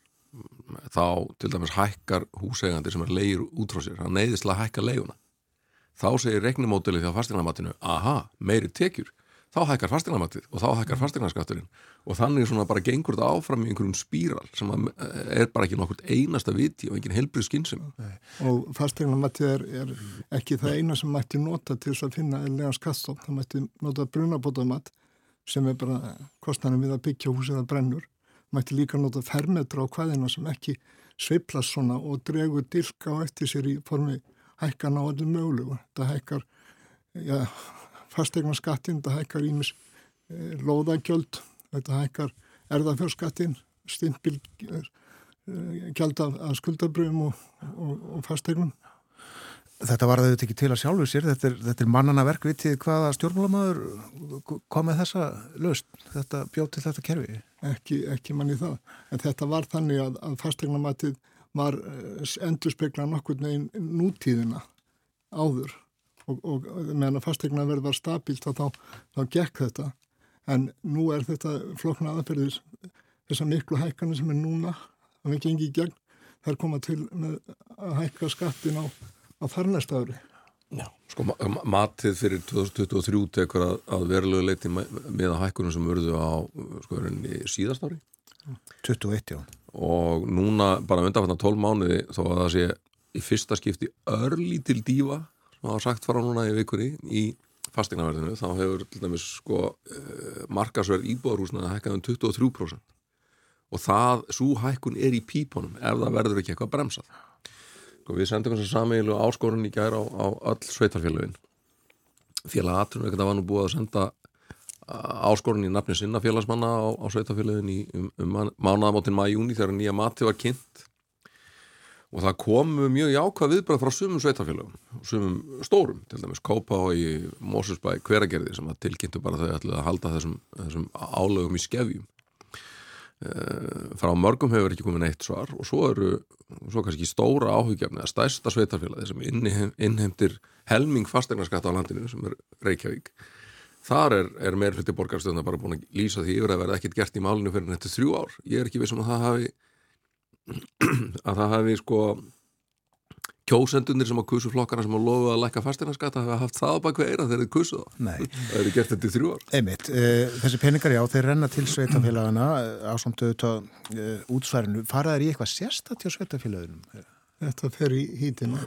þá til dæmis hækkar húsegandi sem er leir út frá sér, hann neyðislega hækkar leiguna. Þá segir regnumótilið þjá fastegna matinu, aha, meiri tekjur þá hækkar fastegnamatið og þá hækkar mm. fastegnaskatturinn og þannig svona bara gengur þetta áfram í einhverjum spíral sem er bara ekki nokkurt einasta viti og engin helbrið skynsum. Og fastegnamatið er, er ekki það eina sem mætti nota til þess að finna eðlega skattstopp, það mætti nota brunabótamat sem er bara kostnæðan við að byggja húsið að brennur, mætti líka nota fermetra á hvaðina sem ekki sveiplast svona og dregur dilka á eftir sér í formi hækkan á öllum mögulegu. Það hækkar, já, fastegna skattin, þetta hækkar ímis e, eh, lóðagjöld, þetta hækkar erðafjörskattin, stimpil e, gjöld af, af skuldabröfum og, og, og fastegnum. Þetta var þetta ekki til að sjálfu sér, þetta er, þetta er mannana verkvitið hvaða stjórnmálamæður kom með þessa löst, þetta bjóð til þetta kerfi? Ekki, ekki manni það, en þetta var þannig að, að fastegnamatið var eh, endur spekla nokkur neginn nútíðina áður og, og meðan að fastegna verða stabílt þá, þá, þá gekk þetta. En nú er þetta flokna aðferðis þessar miklu hækana sem er núna að við gengi í gegn þær koma til að hækka skattin á, á þarnæsta ári. Já, sko matið fyrir 2023 tekur að, að verulega leiti með að hækkunum sem verðu á sko síðast ári. 21, já. Og núna bara undanfattan 12 mánuði þó að það sé í fyrsta skipti örlítil dífa sem hafa sagt fara núna í vikunni í fastegnaverðinu, þá hefur dæmis sko eh, markasverð íbúðarhúsna að hækka um 23% og það, svo hækkun er í pípunum ef það verður ekki eitthvað bremsað. Sko, við sendum þess að sameilu áskorun í gæra á, á öll sveitarfélagin félag aðtunum að var nú búið að senda áskorun í nafni sinna félagsmanna á, á sveitarfélagin í um, um mánaðamótin maður-júni þegar nýja mati var kynnt og það komu mjög jákvæð viðbröð frá sumum sveitafélagum, sumum stórum til dæmis Kópá í Mósusbæ hveragerði sem að tilkynntu bara þau að halda þessum, þessum álögum í skefjum. E, frá mörgum hefur ekki komið neitt svar og svo eru svo kannski stóra áhugjefni að stærsta sveitafélagi sem innheimtir helming fastegnaskatta á landinu sem er Reykjavík þar er, er meirfliti borgarstöðuna bara búin að lýsa því yfir að verða ekkit gert í málinu fyrir nættu þrjú ár, ég er ekki við sem að það hafi að það hefði sko kjósendunir sem á kusuflokkana sem á lofu að lækka fastinarskatta hafa haft það á bakveg eira þegar þið kusuð á. Nei. Það eru gert þetta í þrjú ár. Einmitt. Uh, þessi peningar já, þeir renna til sveitafélagana á samtöðu uh, útsværinu. Faraður í eitthvað sérstatt hjá sveitafélagunum? Þetta fer í hýtina.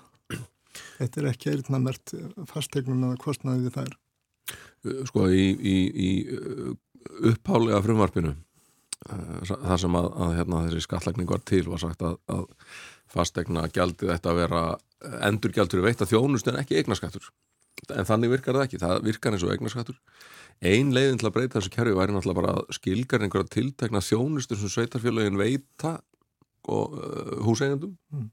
Þetta er ekki eirðnamert fastegnum eða kostnaði við þær. Sko í, í, í upphálega frumvarpinu Eh, það sem að, að hérna, þessi skattlagning var til var sagt að, að fastegna gjaldið þetta að vera eh, endurgjaldur veitt að þjónust en ekki eignaskattur en þannig virkar það ekki, það virkar eins og eignaskattur ein leiðin til að breyta þessu kerfi væri náttúrulega bara að skilgar einhverja tiltekna þjónustur sem sveitarfélagin veita og uh, húsegjandum mm.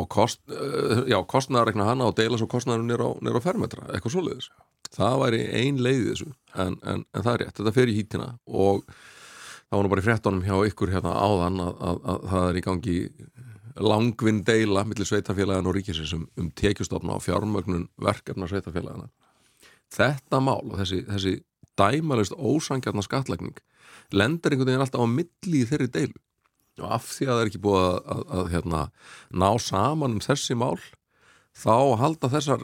og kost, uh, já, kostnæðar regna hana og deila svo kostnæðar nýra á, á fermetra, eitthvað svoleiðis. Það væri ein leiði þessu en, en, en það er rétt, þetta fer í hítina og það var nú bara í frettunum hjá ykkur hérna áðan að, að, að það er í gangi langvinn deila millir sveitafélagin og ríkisins um, um tekjustofna og fjármögnun verkefna sveitafélagina. Þetta mál og þessi, þessi dæmalist ósangjarnar skatlækning lendur einhvern veginn alltaf á milli í þeirri deilu og af því að það er ekki búið að, að hérna, ná saman um þessi mál þá halda þessar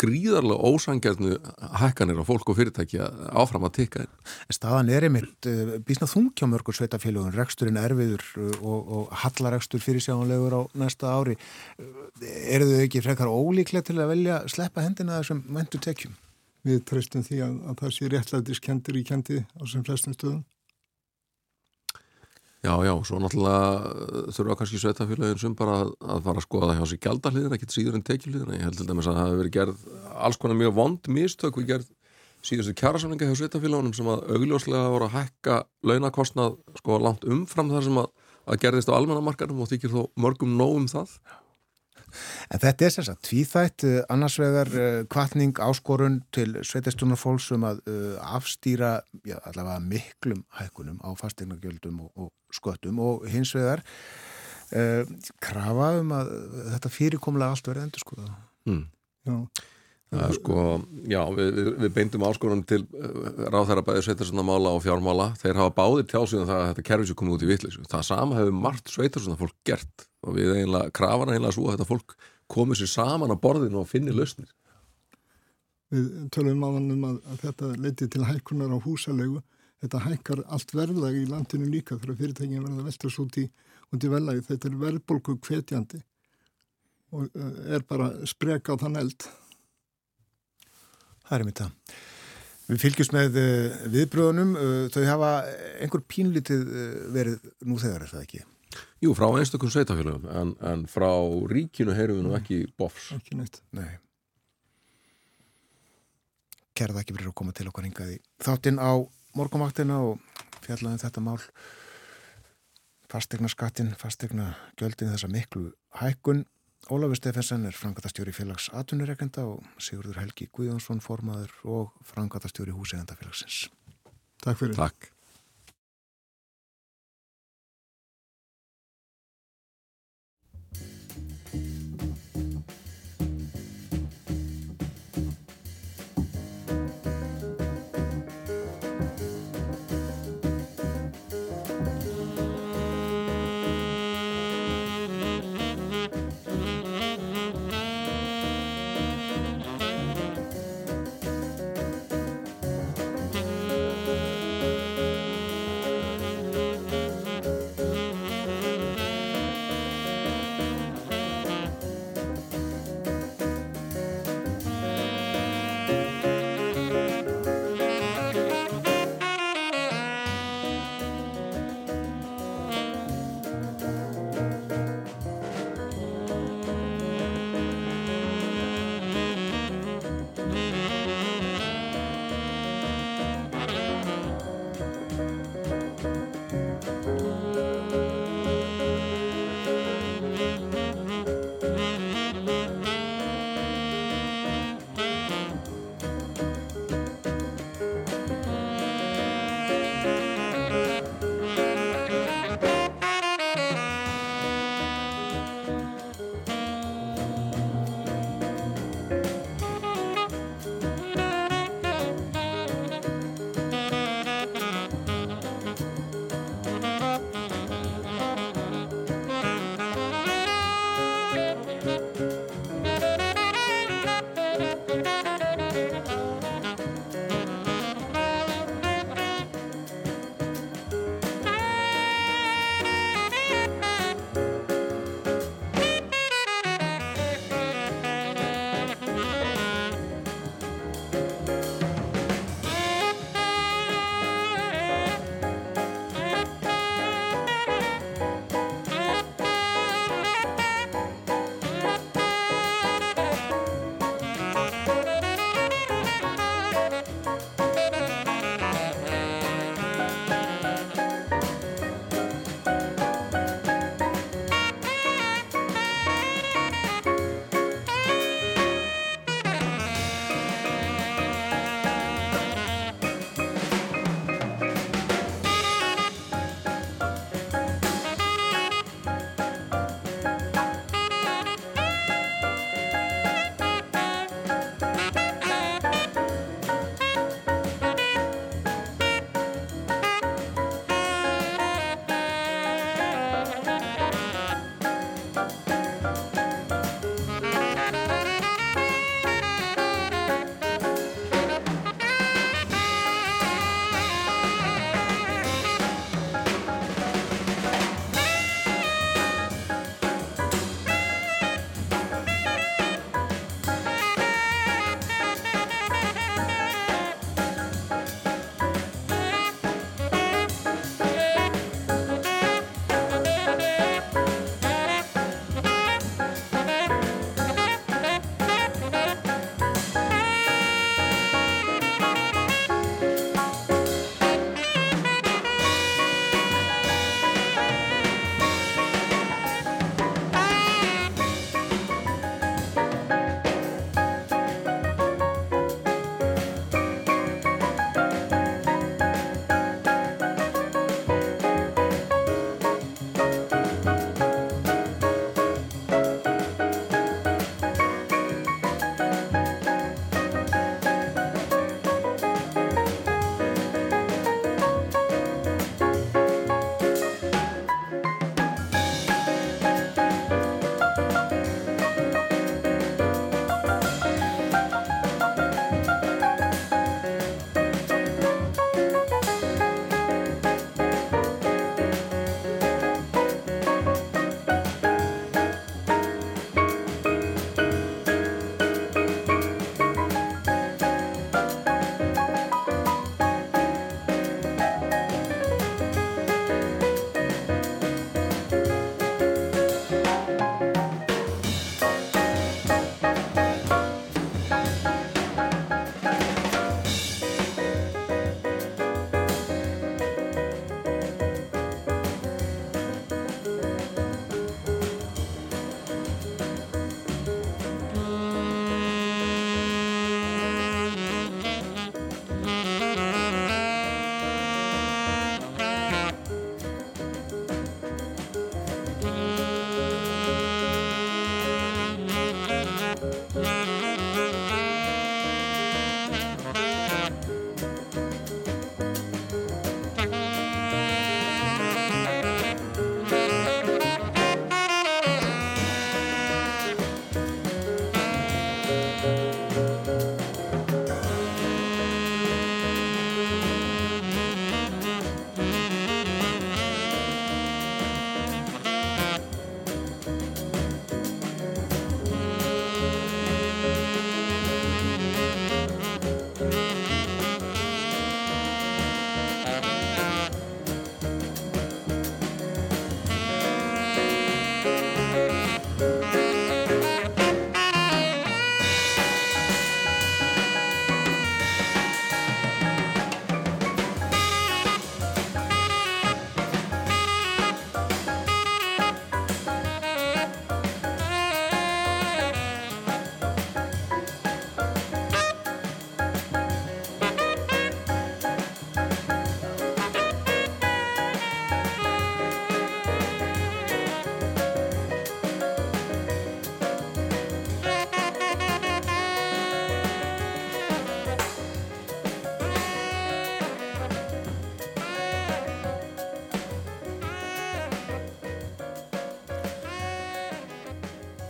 gríðarlega ósangjarnu hækkanir á fólk og fyrirtæki áfram að tikka inn. En staðan er einmitt uh, bísna þungja mörgur sveitafélagun, reksturinn erfiður uh, og, og hallarekstur fyrir sjáanlegur á næsta ári. Eru þau ekki frekar ólíklega til að velja sleppa hendina þessum mentu tekjum? Við treystum því að, að það sé réttlætiskendir í kendi á sem flestum stöðum. Já, já, svo náttúrulega þurfa kannski sveitafélagin sem bara að, að fara að skoða hjá sig gældahliðina, ekkert síður en tekjuhliðina. Ég held til dæmis að það hefur verið gerð alls konar mjög vond mistök við gerð síðustu kjærasamlinga hjá sveitafélagunum sem að augljóslega voru að hækka launakostnað sko langt umfram þar sem að, að gerðist á almennamarkarum og þykir þó mörgum nógum það. En þetta er sem sagt tvíþætt, eh, annars vegar kvartning eh, áskorun til sveitastjónarfólks um að afstýra já, allavega miklum hækkunum á fastegnagjöldum og, og sköttum og hins vegar uh, krafa um að þetta fyrirkomlega allt verði endur sko. Mm. Já. Það sko, já, við, við, beindum áskorun til uh, ráðherra bæði sveitarsundamála og fjármála. Þeir hafa báðir tjásið um það að þetta kerfis er komið út í vittlis. Það sama hefur margt sveitarsundarfólk gert og við eiginlega, krafana eiginlega svo að þetta fólk komið sér saman á borðinu og finni lausnir. Við tölum áðan um að, að þetta leiti til hækkunar á húsalegu. Þetta hækkar allt verðlag í landinu líka þegar fyrirtækinu verða veltast út í, í verðlagi. Þetta er verðbólku kvetjandi og uh, er bara spreka á þann eld. Það er mitt það. Við fylgjumst með uh, viðbröðunum. Uh, þau hafa einhver pínlítið verið nú þegar, er það ekki? Jú, frá einstakun sveitafélagum, en, en frá ríkinu heyrum við nú ekki bofs. Ekki neitt. Nei. Kæra það ekki verið að koma til okkar hingaði. Þáttinn á morgumvaktina og fjallaðin þetta mál. Fastegna skattin, fastegna gjöldin þessa miklu hækkun. Ólafur Stefensen er frangatastjóri félags atvinnureikenda og Sigurður Helgi Guðjónsson formaður og frangatastjóri húsegandafélagsins. Takk fyrir. Takk.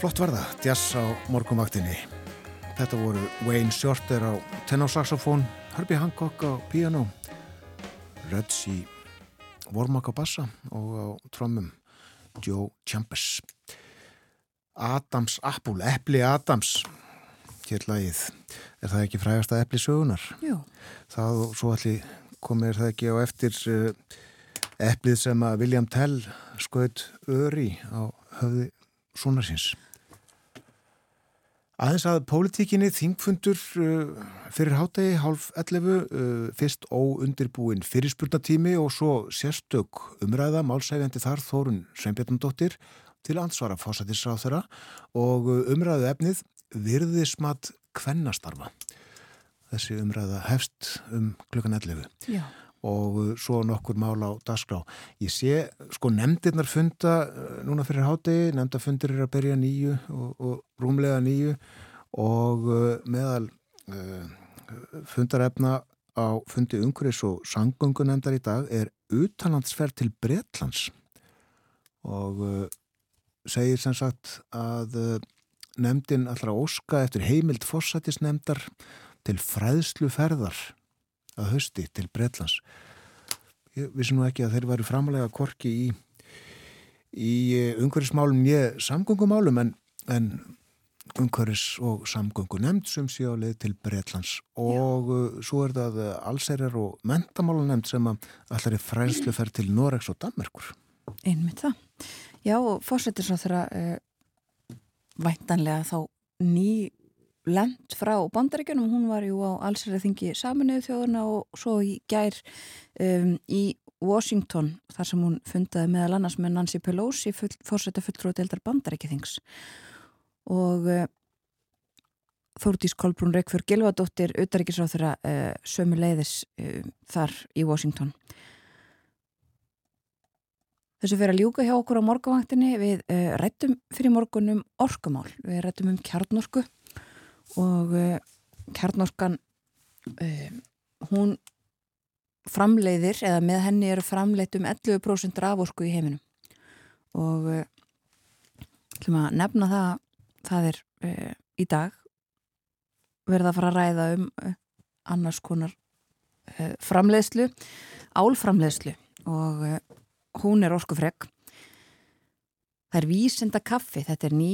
Flott var það, jazz á morgumvaktinni. Þetta voru Wayne Shorter á tenorsaxofón, Herbie Hancock á piano, Röds í Vormak á bassa og á trommum Joe Chambers. Adams Apple, Eppli Adams, hér lagið. Er það ekki frægast að Eppli sögunar? Jú. Það og svo allir komir það ekki á eftir Epplið sem að William Tell skoðt öri á höfði sonarsins. Aðeins að pólitíkinni þingfundur uh, fyrir hátegi hálf 11, uh, fyrst óundirbúin fyrirspurnatími og svo sérstök umræða málsæfjandi þar Þórun Sveinbjörnundóttir til ansvara fósættisráð þeirra og uh, umræðu efnið virðismat kvennastarfa. Þessi umræða hefst um klukkan 11. Já og uh, svo nokkur mál á dagskrá. Ég sé, sko, nefndirnar funda uh, núna fyrir hátegi, nefndafundir er að byrja nýju og, og rúmlega nýju. Og uh, meðal uh, fundarefna á fundi umhverfis og sangöngunemndar í dag er utanlandsferð til Bretlands. Og uh, segir sem sagt að uh, nefndin allra óska eftir heimild fórsættisnefndar til fræðsluferðar að hausti til Breitlands. Ég vissi nú ekki að þeir varu framalega korki í, í umhverfismálum ég samgöngumálum en, en umhverfis og samgöngu nefnd sem sé á leið til Breitlands og Já. Uh, svo er það allsærar og mentamálu nefnd sem að allar er frænslu fer til Noregs og Danmarkur. Einmitt það. Já, fórsetir svo þeirra uh, væntanlega þá ný lent frá bandaríkjunum, hún var jú á allsverðið þingi saminuðu þjóðuna og svo í gær um, í Washington þar sem hún fundaði meðal annars með Nancy Pelosi fórsetta fulltróðdeldar bandaríkjathings og uh, Þórtís Kolbrún Reykjörg Gilvadóttir auðaríkisráð þeirra uh, sömu leiðis uh, þar í Washington. Þessu fyrir að ljúka hjá okkur á morgavaktinni við rættum fyrir morgunum orkumál, við rættum um kjarnorku og uh, kjarnorkan uh, hún framleiðir eða með henni eru framleitt um 11% raforku í heiminum. Og uh, nefna það það er í dag verða að fara að ræða um annars konar framleiðslu álframleiðslu. Og hún er orkufreg það er vísenda kaffi þetta er ný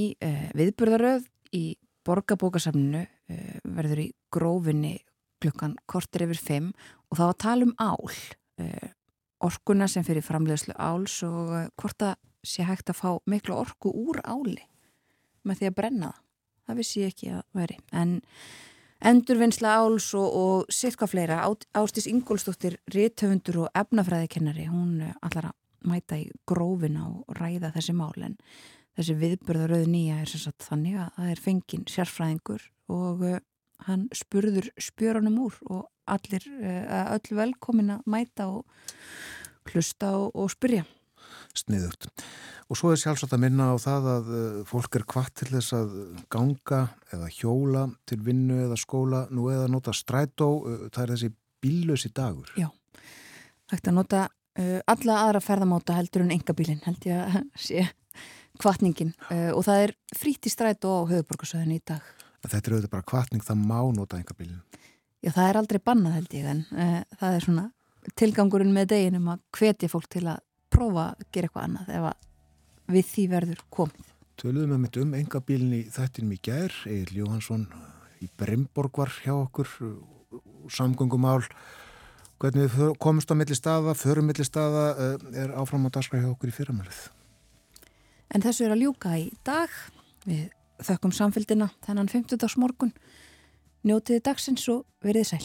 viðburðaröð í borgarbókasafninu uh, verður í grófinni klukkan kortir yfir 5 og þá að tala um ál uh, orkuna sem fyrir framleiðslu áls og uh, hvort að sé hægt að fá miklu orku úr áli með því að brenna það. Það vissi ég ekki að veri en endurvinnsla áls og, og sirka fleira, Ástis Ingólstóttir réttöfundur og efnafræðikennari hún allar að mæta í grófina og ræða þessi mál. En þessi viðbörðaröðu nýja er sagt, þannig að það er fengin sérfræðingur og uh, hann spurður spjörunum úr og allir uh, öll velkomin að mæta og hlusta og, og spyrja. Sniðugt. Og svo er sjálfsagt að minna á það að uh, fólk er kvart til þess að ganga eða hjóla til vinnu eða skóla nú eða nota strætó, það er þessi bíllösi dagur. Já, hægt að nota alla aðra ferðamáta heldur en enga bílinn held ég að sé kvartningin uh, og það er frít í stræt og á höfuborgarsöðinu í dag. Þetta er auðvitað bara kvartning, það má nota enga bílinn. Já, það er aldrei bannað held ég en uh, það er svona tilgangurinn með deginum að hvetja fólk til að prófa að gera eitthvað annað ef við því verður komið. Töluðum við mitt um enga bílinn í þettinum í gær, Egil Jóhansson í Brimborg var hjá okkur, samgöngumál, hvernig við komumst á milli staða, förum milli staða, uh, er áfram á hjá okkur í fyrramælið. En þessu er að ljúka í dag. Við þökkum samfélgina þennan 50. morgun. Njótiði dagsins og verið sæl.